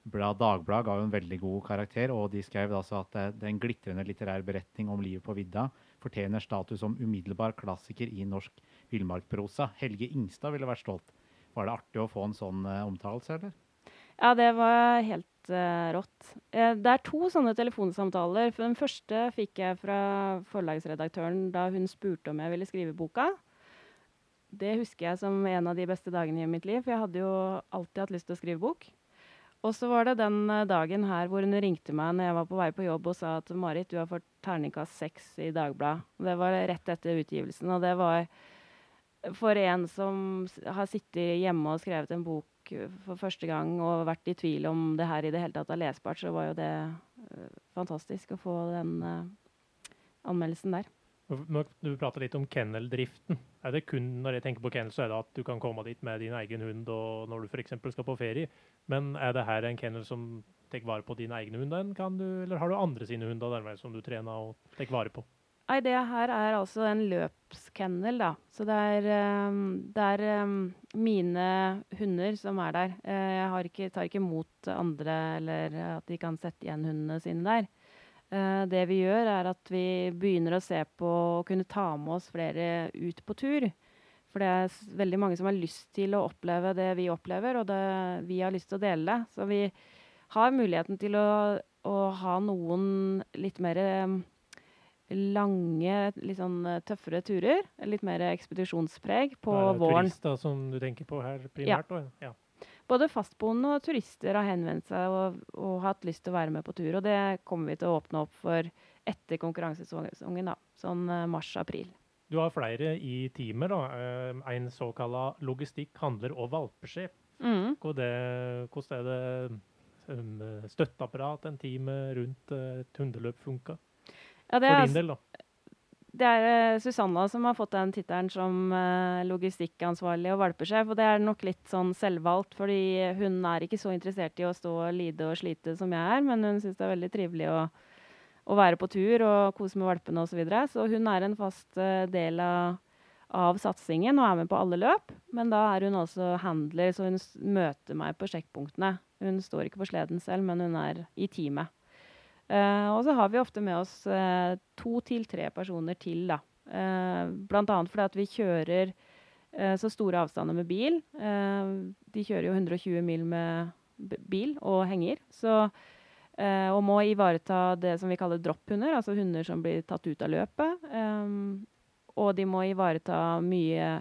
Blad Dagblad ga jo en veldig god karakter, og de skrev altså at det er en glitrende litterær beretning om livet på vidda fortjener status som umiddelbar klassiker i norsk villmarkprosa. Helge Ingstad ville vært stolt. Var det artig å få en sånn omtalelse, eller? Ja, det var helt uh, rått. Uh, det er to sånne telefonsamtaler. For den første fikk jeg fra forlagsredaktøren da hun spurte om jeg ville skrive boka. Det husker jeg som en av de beste dagene i mitt liv, for jeg hadde jo alltid hatt lyst til å skrive bok. Og så var det den dagen her hvor hun ringte meg når jeg var på vei på jobb og sa at Marit, du har fått terningkast seks i Dagbladet. Det var rett etter utgivelsen, og det var for en som har sittet hjemme og skrevet en bok for første gang og vært i tvil om det her i det hele tatt er lesbart, så var jo det uh, fantastisk å få den uh, anmeldelsen der. Du prater litt om kenneldriften. Er det kun når jeg tenker på kennel, så er det at du kan komme dit med din egen hund og når du f.eks. skal på ferie. Men er det her en kennel som tar vare på dine egne hunder, eller har du andre sine hunder som du trener og tar vare på? Nei, det her er altså en løpskennel, da. Så det er, um, det er um, mine hunder som er der. Uh, jeg ikke, tar ikke imot andre, eller at de kan sette igjen hundene sine der. Uh, det vi gjør, er at vi begynner å se på å kunne ta med oss flere ut på tur. For det er veldig mange som har lyst til å oppleve det vi opplever, og det, vi har lyst til å dele det. Så vi har muligheten til å, å ha noen litt mer um, lange, litt sånn eh, tøffere turer. Litt mer ekspedisjonspreg på våren. Er det turister som du tenker på her primært? Ja. ja. Både fastboende og turister har henvendt seg og, og, hatt lyst til å være med på tur. Og det kommer vi til å åpne opp for etter konkurransesesongen, da. Sånn uh, mars-april. Du har flere i teamet, da. Uh, en såkalla logistikk, handler og valpeskip. Mm. Hvordan er det støtteapparat, en time rundt et hundeløp funker? Ja, det er, For din del, da? Det er uh, Susanna som har fått den tittelen som uh, logistikkansvarlig og valpesjef. Og det er nok litt sånn selvvalgt, fordi hun er ikke så interessert i å stå og lide og slite som jeg er, men hun syns det er veldig trivelig å, å, være på tur og kose med valpene osv. Så, videre. så hun er en fast uh, del av, av satsingen og er med på alle løp. Men da er hun også handler, så hun møter meg på sjekkpunktene. Hun står ikke på sleden selv, men hun er i teamet. Uh, og så har vi ofte med oss uh, to til tre personer til, da. Uh, blant annet fordi at vi kjører så store avstander med bil. de kjører jo 120 mil med bil og henger. Så, og må ivareta det som vi kaller dropphunder, altså hunder som blir tatt ut av løpet. Um, og de må ivareta mye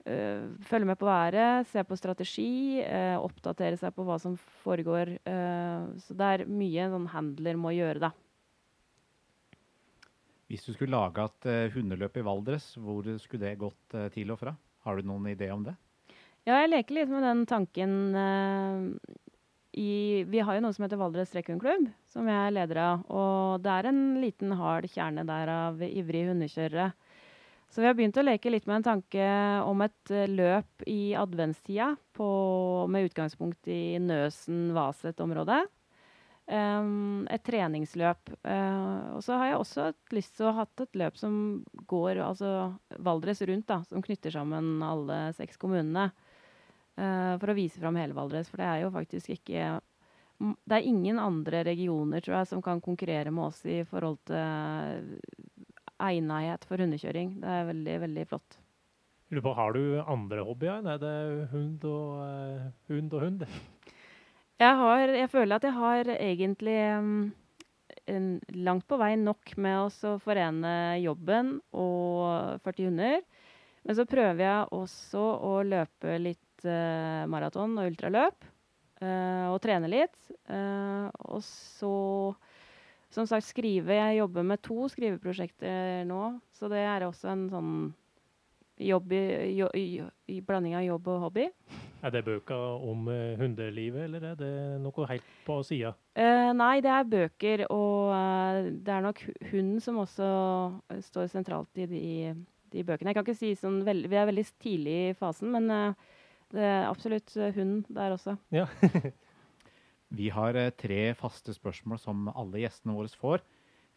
Uh, følge med på været, se på strategi, uh, oppdatere seg på hva som foregår. Uh, så det er mye en sånn handler må gjøre, da. Hvis du skulle laga et hundeløp i Valdres, hvor skulle det gått til og fra? Har du noen idé om det? Ja, jeg leker litt med den tanken i, Vi har jo noe som heter Valdres Trekkhundklubb, som jeg er leder av. Og det er en liten hard kjerne der av ivrige hundekjørere så vi har begynt å leke litt med en tanke om et uh, løp i adventstida med utgangspunkt i Nøsen-Vaset-området. Um, et treningsløp. Uh, og så har jeg også lyst til å ha hatt et løp som går altså Valdres rundt, da, som knytter sammen alle seks kommunene. Uh, for å vise fram hele Valdres. For det er jo faktisk ikke Det er ingen andre regioner, tror jeg, som kan konkurrere med oss i forhold til egnethet for hundekjøring. Det er veldig, veldig flott. Har du andre hobbyer? Er det hund og uh, hund? Og hund? Jeg, har, jeg, føler at jeg har egentlig um, langt på vei nok med å forene jobben og 40 hunder. Men så prøver jeg også å løpe litt uh, maraton og ultraløp. Uh, og trene litt. Og så som sagt, skrive Jeg jobber med to skriveprosjekter nå, så det er også en sånn jobb i, jo, i, i blanding av jobb og hobby. Er det bøker om uh, hundelivet, eller er det noe helt på sida? Uh, nei, det er bøker, og uh, det er nok hunden som også eh, står sentralt i de, de bøkene. Jeg kan ikke si sånn veld, Vi er veldig tidlig i fasen, men eh, det er absolutt hunden hund der også. Ja. Vi har eh, tre faste spørsmål som alle gjestene våre får.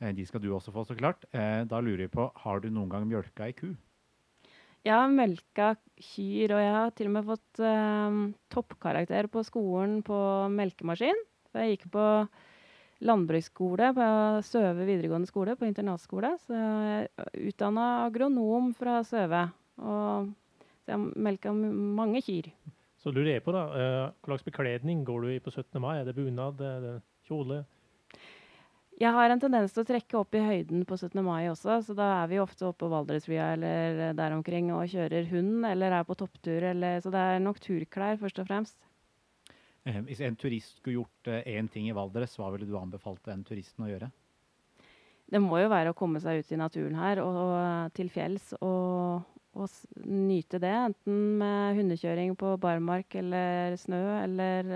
Eh, de skal du også få, så klart. Eh, da lurer vi på, har du noen gang mjølka ei ku? Jeg har melka kyr, og jeg har til og med fått eh, toppkarakter på skolen på melkemaskin. For jeg gikk på landbruksskole på Søve videregående skole, på internatskole. Så jeg er utdanna agronom fra Søve. Og så jeg har melka mange kyr. Så lurer jeg på, da, eh, hva slags bekledning går du i på 17. mai? Er det bunad, er det kjole? Jeg har en tendens til å trekke opp i høyden på 17. mai også, så da er vi ofte oppe på Valdresvia eller der omkring og kjører hund, eller er på topptur, eller Så det er nok turklær, først og fremst. Eh, hvis en turist skulle gjort én ting i Valdres, hva ville du anbefalt den turisten å gjøre? Det må jo være å komme seg ut i naturen her og, og til fjells og, og s- nyte det. Enten med hundekjøring på barmark eller snø, eller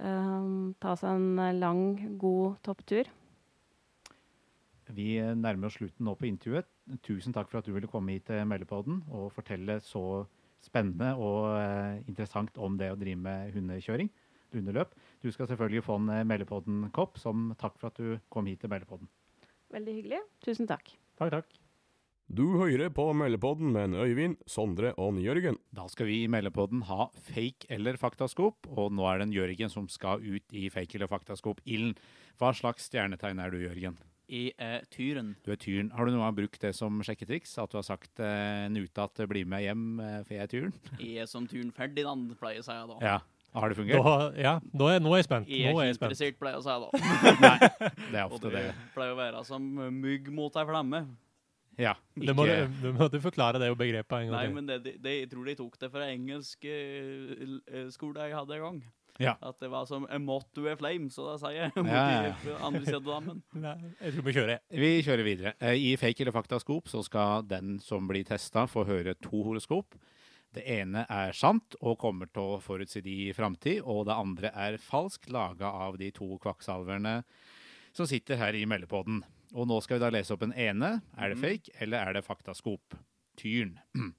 uh, ta seg en lang, god topptur. Vi nærmer oss slutten nå på intervjuet. Tusen takk for at du ville komme hit til Meldepodden og fortelle så spennende og uh, interessant om det å drive med hundekjøring. Hundeløp. Du skal selvfølgelig få en Meldepodden-kopp som takk for at du kom hit til Meldepodden. Veldig hyggelig. Tusen takk. Takk, takk. Du hører på Meldepodden med en Øyvind, Sondre og Jørgen. Da skal vi i Meldepodden ha fake eller faktaskop, og nå er det en Jørgen som skal ut i fake eller faktaskop-ilden. Hva slags stjernetegn er du, Jørgen? Jeg er tyren. Du er tyren. Har du noen gang brukt det som sjekketriks? At du har sagt eh, en ute at 'bli med hjem, eh, for jeg er tyren'? Jeg er som tyren ferdig, da, pleier jeg å si da. Ja. Har det fungert? Da, ja, nå er, nå er jeg spent. Jeg er Nå er ikke jeg spent. interessert, pleier jeg å si da. Nei, det er Og ofte det det. pleier å være som mygg mot ei flamme. Ja. Det må, Ikke, du, du må du forklare det begrepet en gang Nei, til. men det, det, det, jeg tror de tok det fra engelsk uh, skole jeg hadde en gang. Ja. At det var som 'a motto a flame', så da sier jeg mot Ja, ja, ja. andre siden av dammen. Nei, jeg tror vi kjører. vi kjører videre. Eh, I fake eller faktaskop så skal den som blir testa, få høre to horoskop. Det ene er sant og kommer til å forutsi de i framtid, og det andre er falskt, laga av de to kvakksalverne som sitter her i meldepodden. Og nå skal vi da lese opp en ene. Er det Mhm. fake, eller er det faktaskop? Tyren.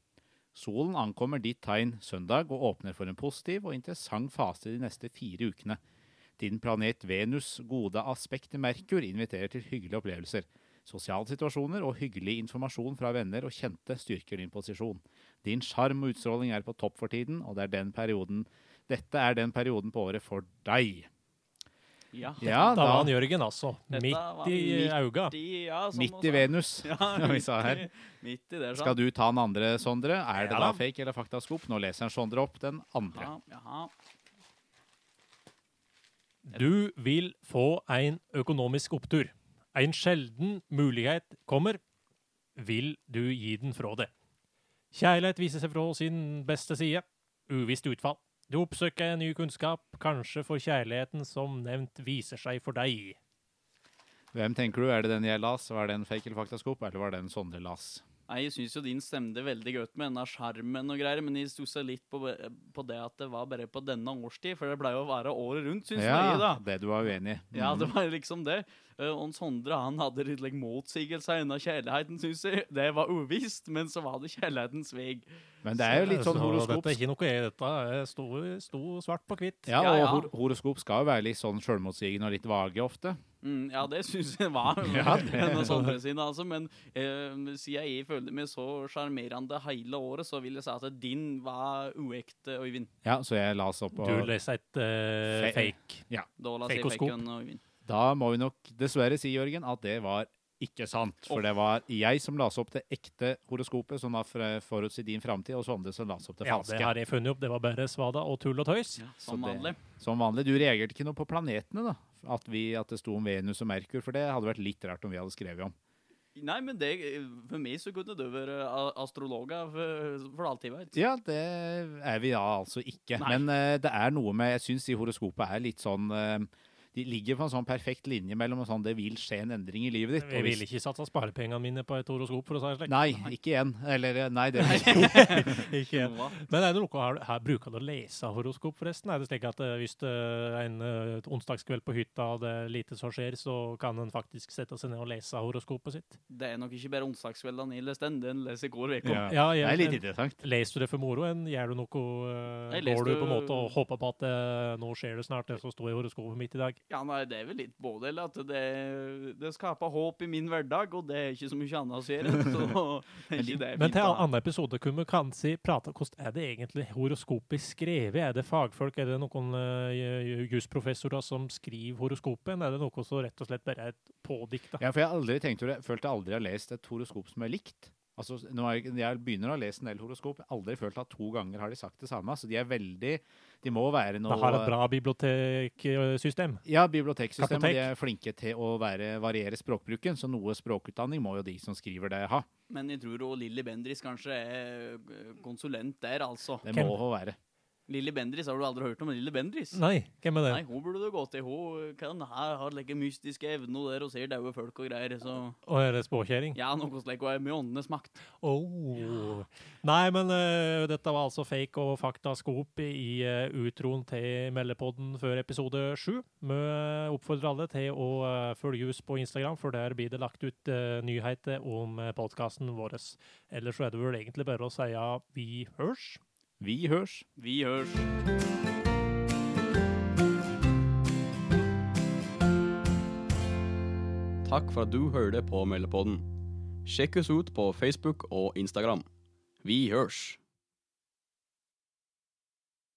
Solen ankommer ditt tegn søndag og åpner for en positiv og interessant fase de neste fire ukene. Din planet Venus' gode aspekt i Merkur inviterer til hyggelige opplevelser. Sosiale situasjoner og hyggelig informasjon fra venner og kjente styrker din posisjon. Din sjarm og utstråling er på topp for tiden, og det er den perioden, dette er den perioden på året for deg. Ja. Ja, Da var han Jørgen, altså. Dette Midt i auga. Ja, midt i. Venus, Ja, som vi sa her. midt i- Midt sånn. Skal du ta den andre, Sondre? Er det Ja da da. fake eller faktaskop? Nå leser Sondre opp den andre. Ja, jaha. Du vil få en økonomisk opptur. En sjelden mulighet kommer. Vil du gi den fra deg? Kjærlighet viser seg fra sin beste side. Uvisst utfall. Du oppsøker en ny kunnskap, kanskje for kjærligheten som nevnt viser seg for deg. Hvem tenker du? Er det den jeg las? Var det en fake eller faktaskop, eller var det en Sondre las? Nei, Jeg syns jo din stemte veldig godt med denne skjermen og greier, men jeg stussa litt på, på det at det var bare på denne årstid, for det pleier jo å være året rundt, syns jeg. da. det du var uenig i. Ja, det Mm. var liksom det. Eh, og Sondre han hadde litt like, motsigelser innen kjærligheten, syns jeg. Det var uvisst, men så var det kjærlighetens vei. Men det er jo litt sånn Så horoskop. Dette er ikke noe jeg, dette sto, sto svart på hvitt. Ja, Ja, og ja. hor horoskop skal jo være litt sånn sjølmotsigende og litt vage ofte. Mm, ja, det syns jeg var Ja, det- sine, altså. Men eh, siden jeg følte meg så sjarmerende hele året, så vil jeg si at din var uekte, Øyvind. Ja, så jeg las opp og Du leser et uh, fake. Ja. Da la jeg Fekoskop. Da må vi nok dessverre si, Jørgen, at det var ikke sant. For det var jeg som las opp det ekte horoskopet, som har for- forutsi din framtid, og Sondre som las opp det falske. Ja, det har jeg funnet opp. Det var bare svada og tull og tøys. Ja, som det- vanlig. Som vanlig. Du reagerte ikke noe på planetene, da? At, vi, at det sto om Venus og Merkur, for det hadde vært litt rart om vi hadde skrevet om. Nei, men det, for meg så kunne du være a- astrologer for, for alltid vært. Ja, det er vi da altså ikke. Nei. Men uh, det er noe med Jeg syns de horoskopene er litt sånn eh, de ligger på en sånn perfekt linje mellom sånn det vil skje en endring i livet ditt. Jeg ville ikke satsa sparepengene mine på et horoskop, for å si det slik. Nei, ikke igjen. Eller eh, nei, det vil ikke. Ikke igjen. Men er det noe her, her bruker du å lese horoskop, forresten? Er det slik at eh, hvis det er en eh, onsdagskveld på hytta og det er lite som skjer, så kan en faktisk sette seg ned og lese horoskopet sitt? Det er nok ikke bare onsdagskveldene jeg leser den, den leser hver uke. Ja. Ja, Det er litt interessant. Leser du det for moro, enn gjør du noe eh, Går du på en måte og håper på at eh, nå skjer det snart, det som står i horoskopet mitt i dag? Ja, nei, det er vel litt både eller at det, det skaper håp i min hverdag, og det er ikke så mye annet å gjøre. Så det er ikke det Men til en annen episode kunne vi kanskje prate om hvordan er det egentlig horoskopet skrevet? Er det fagfolk, er det noen uh, jusprofessorer som skriver horoskopet, eller er det noe som rett og slett bare er pådikta? Ja, for jeg har aldri tenkt over det. Følt jeg aldri har lest et horoskop som er likt. Altså, nå er, jeg- jeg begynner å lese en del horoskop. Aldri følt at to ganger har de sagt det samme. Så de er veldig De må være noe Det har et bra biblioteksystem. Ja, biblioteksystem, og de er flinke til å være, variere språkbruken. Så noe språkutdanning må jo de som skriver det, ha. Men jeg tror Lilly Bendris kanskje er eh, konsulent der, altså. Det må hun være. Lilly Bendriss, har du aldri hørt om Lilly Bendriss? Nei, hvem er det? Nei, hun burde du gå til. Hun kan her har like mystiske evner der og ser daue folk og greier. Så Og er det spåkjerring? ja, noe slik. Hun er med åndenes makt. Oh. Nei, men uh, dette var altså fake og faktaskop i uh, utroen til Meldepodden før episode sju. Vi oppfordrer alle til å uh, følge oss på Instagram, for der blir det lagt ut eh, nyheter om podkasten vår. Ellers så er det vel egentlig bare å si ja, vi hørs. Vi hørs. Vi hørs. Takk for at du hørte på Meldepodden. Sjekk oss ut på Facebook og Instagram. Vi hørs!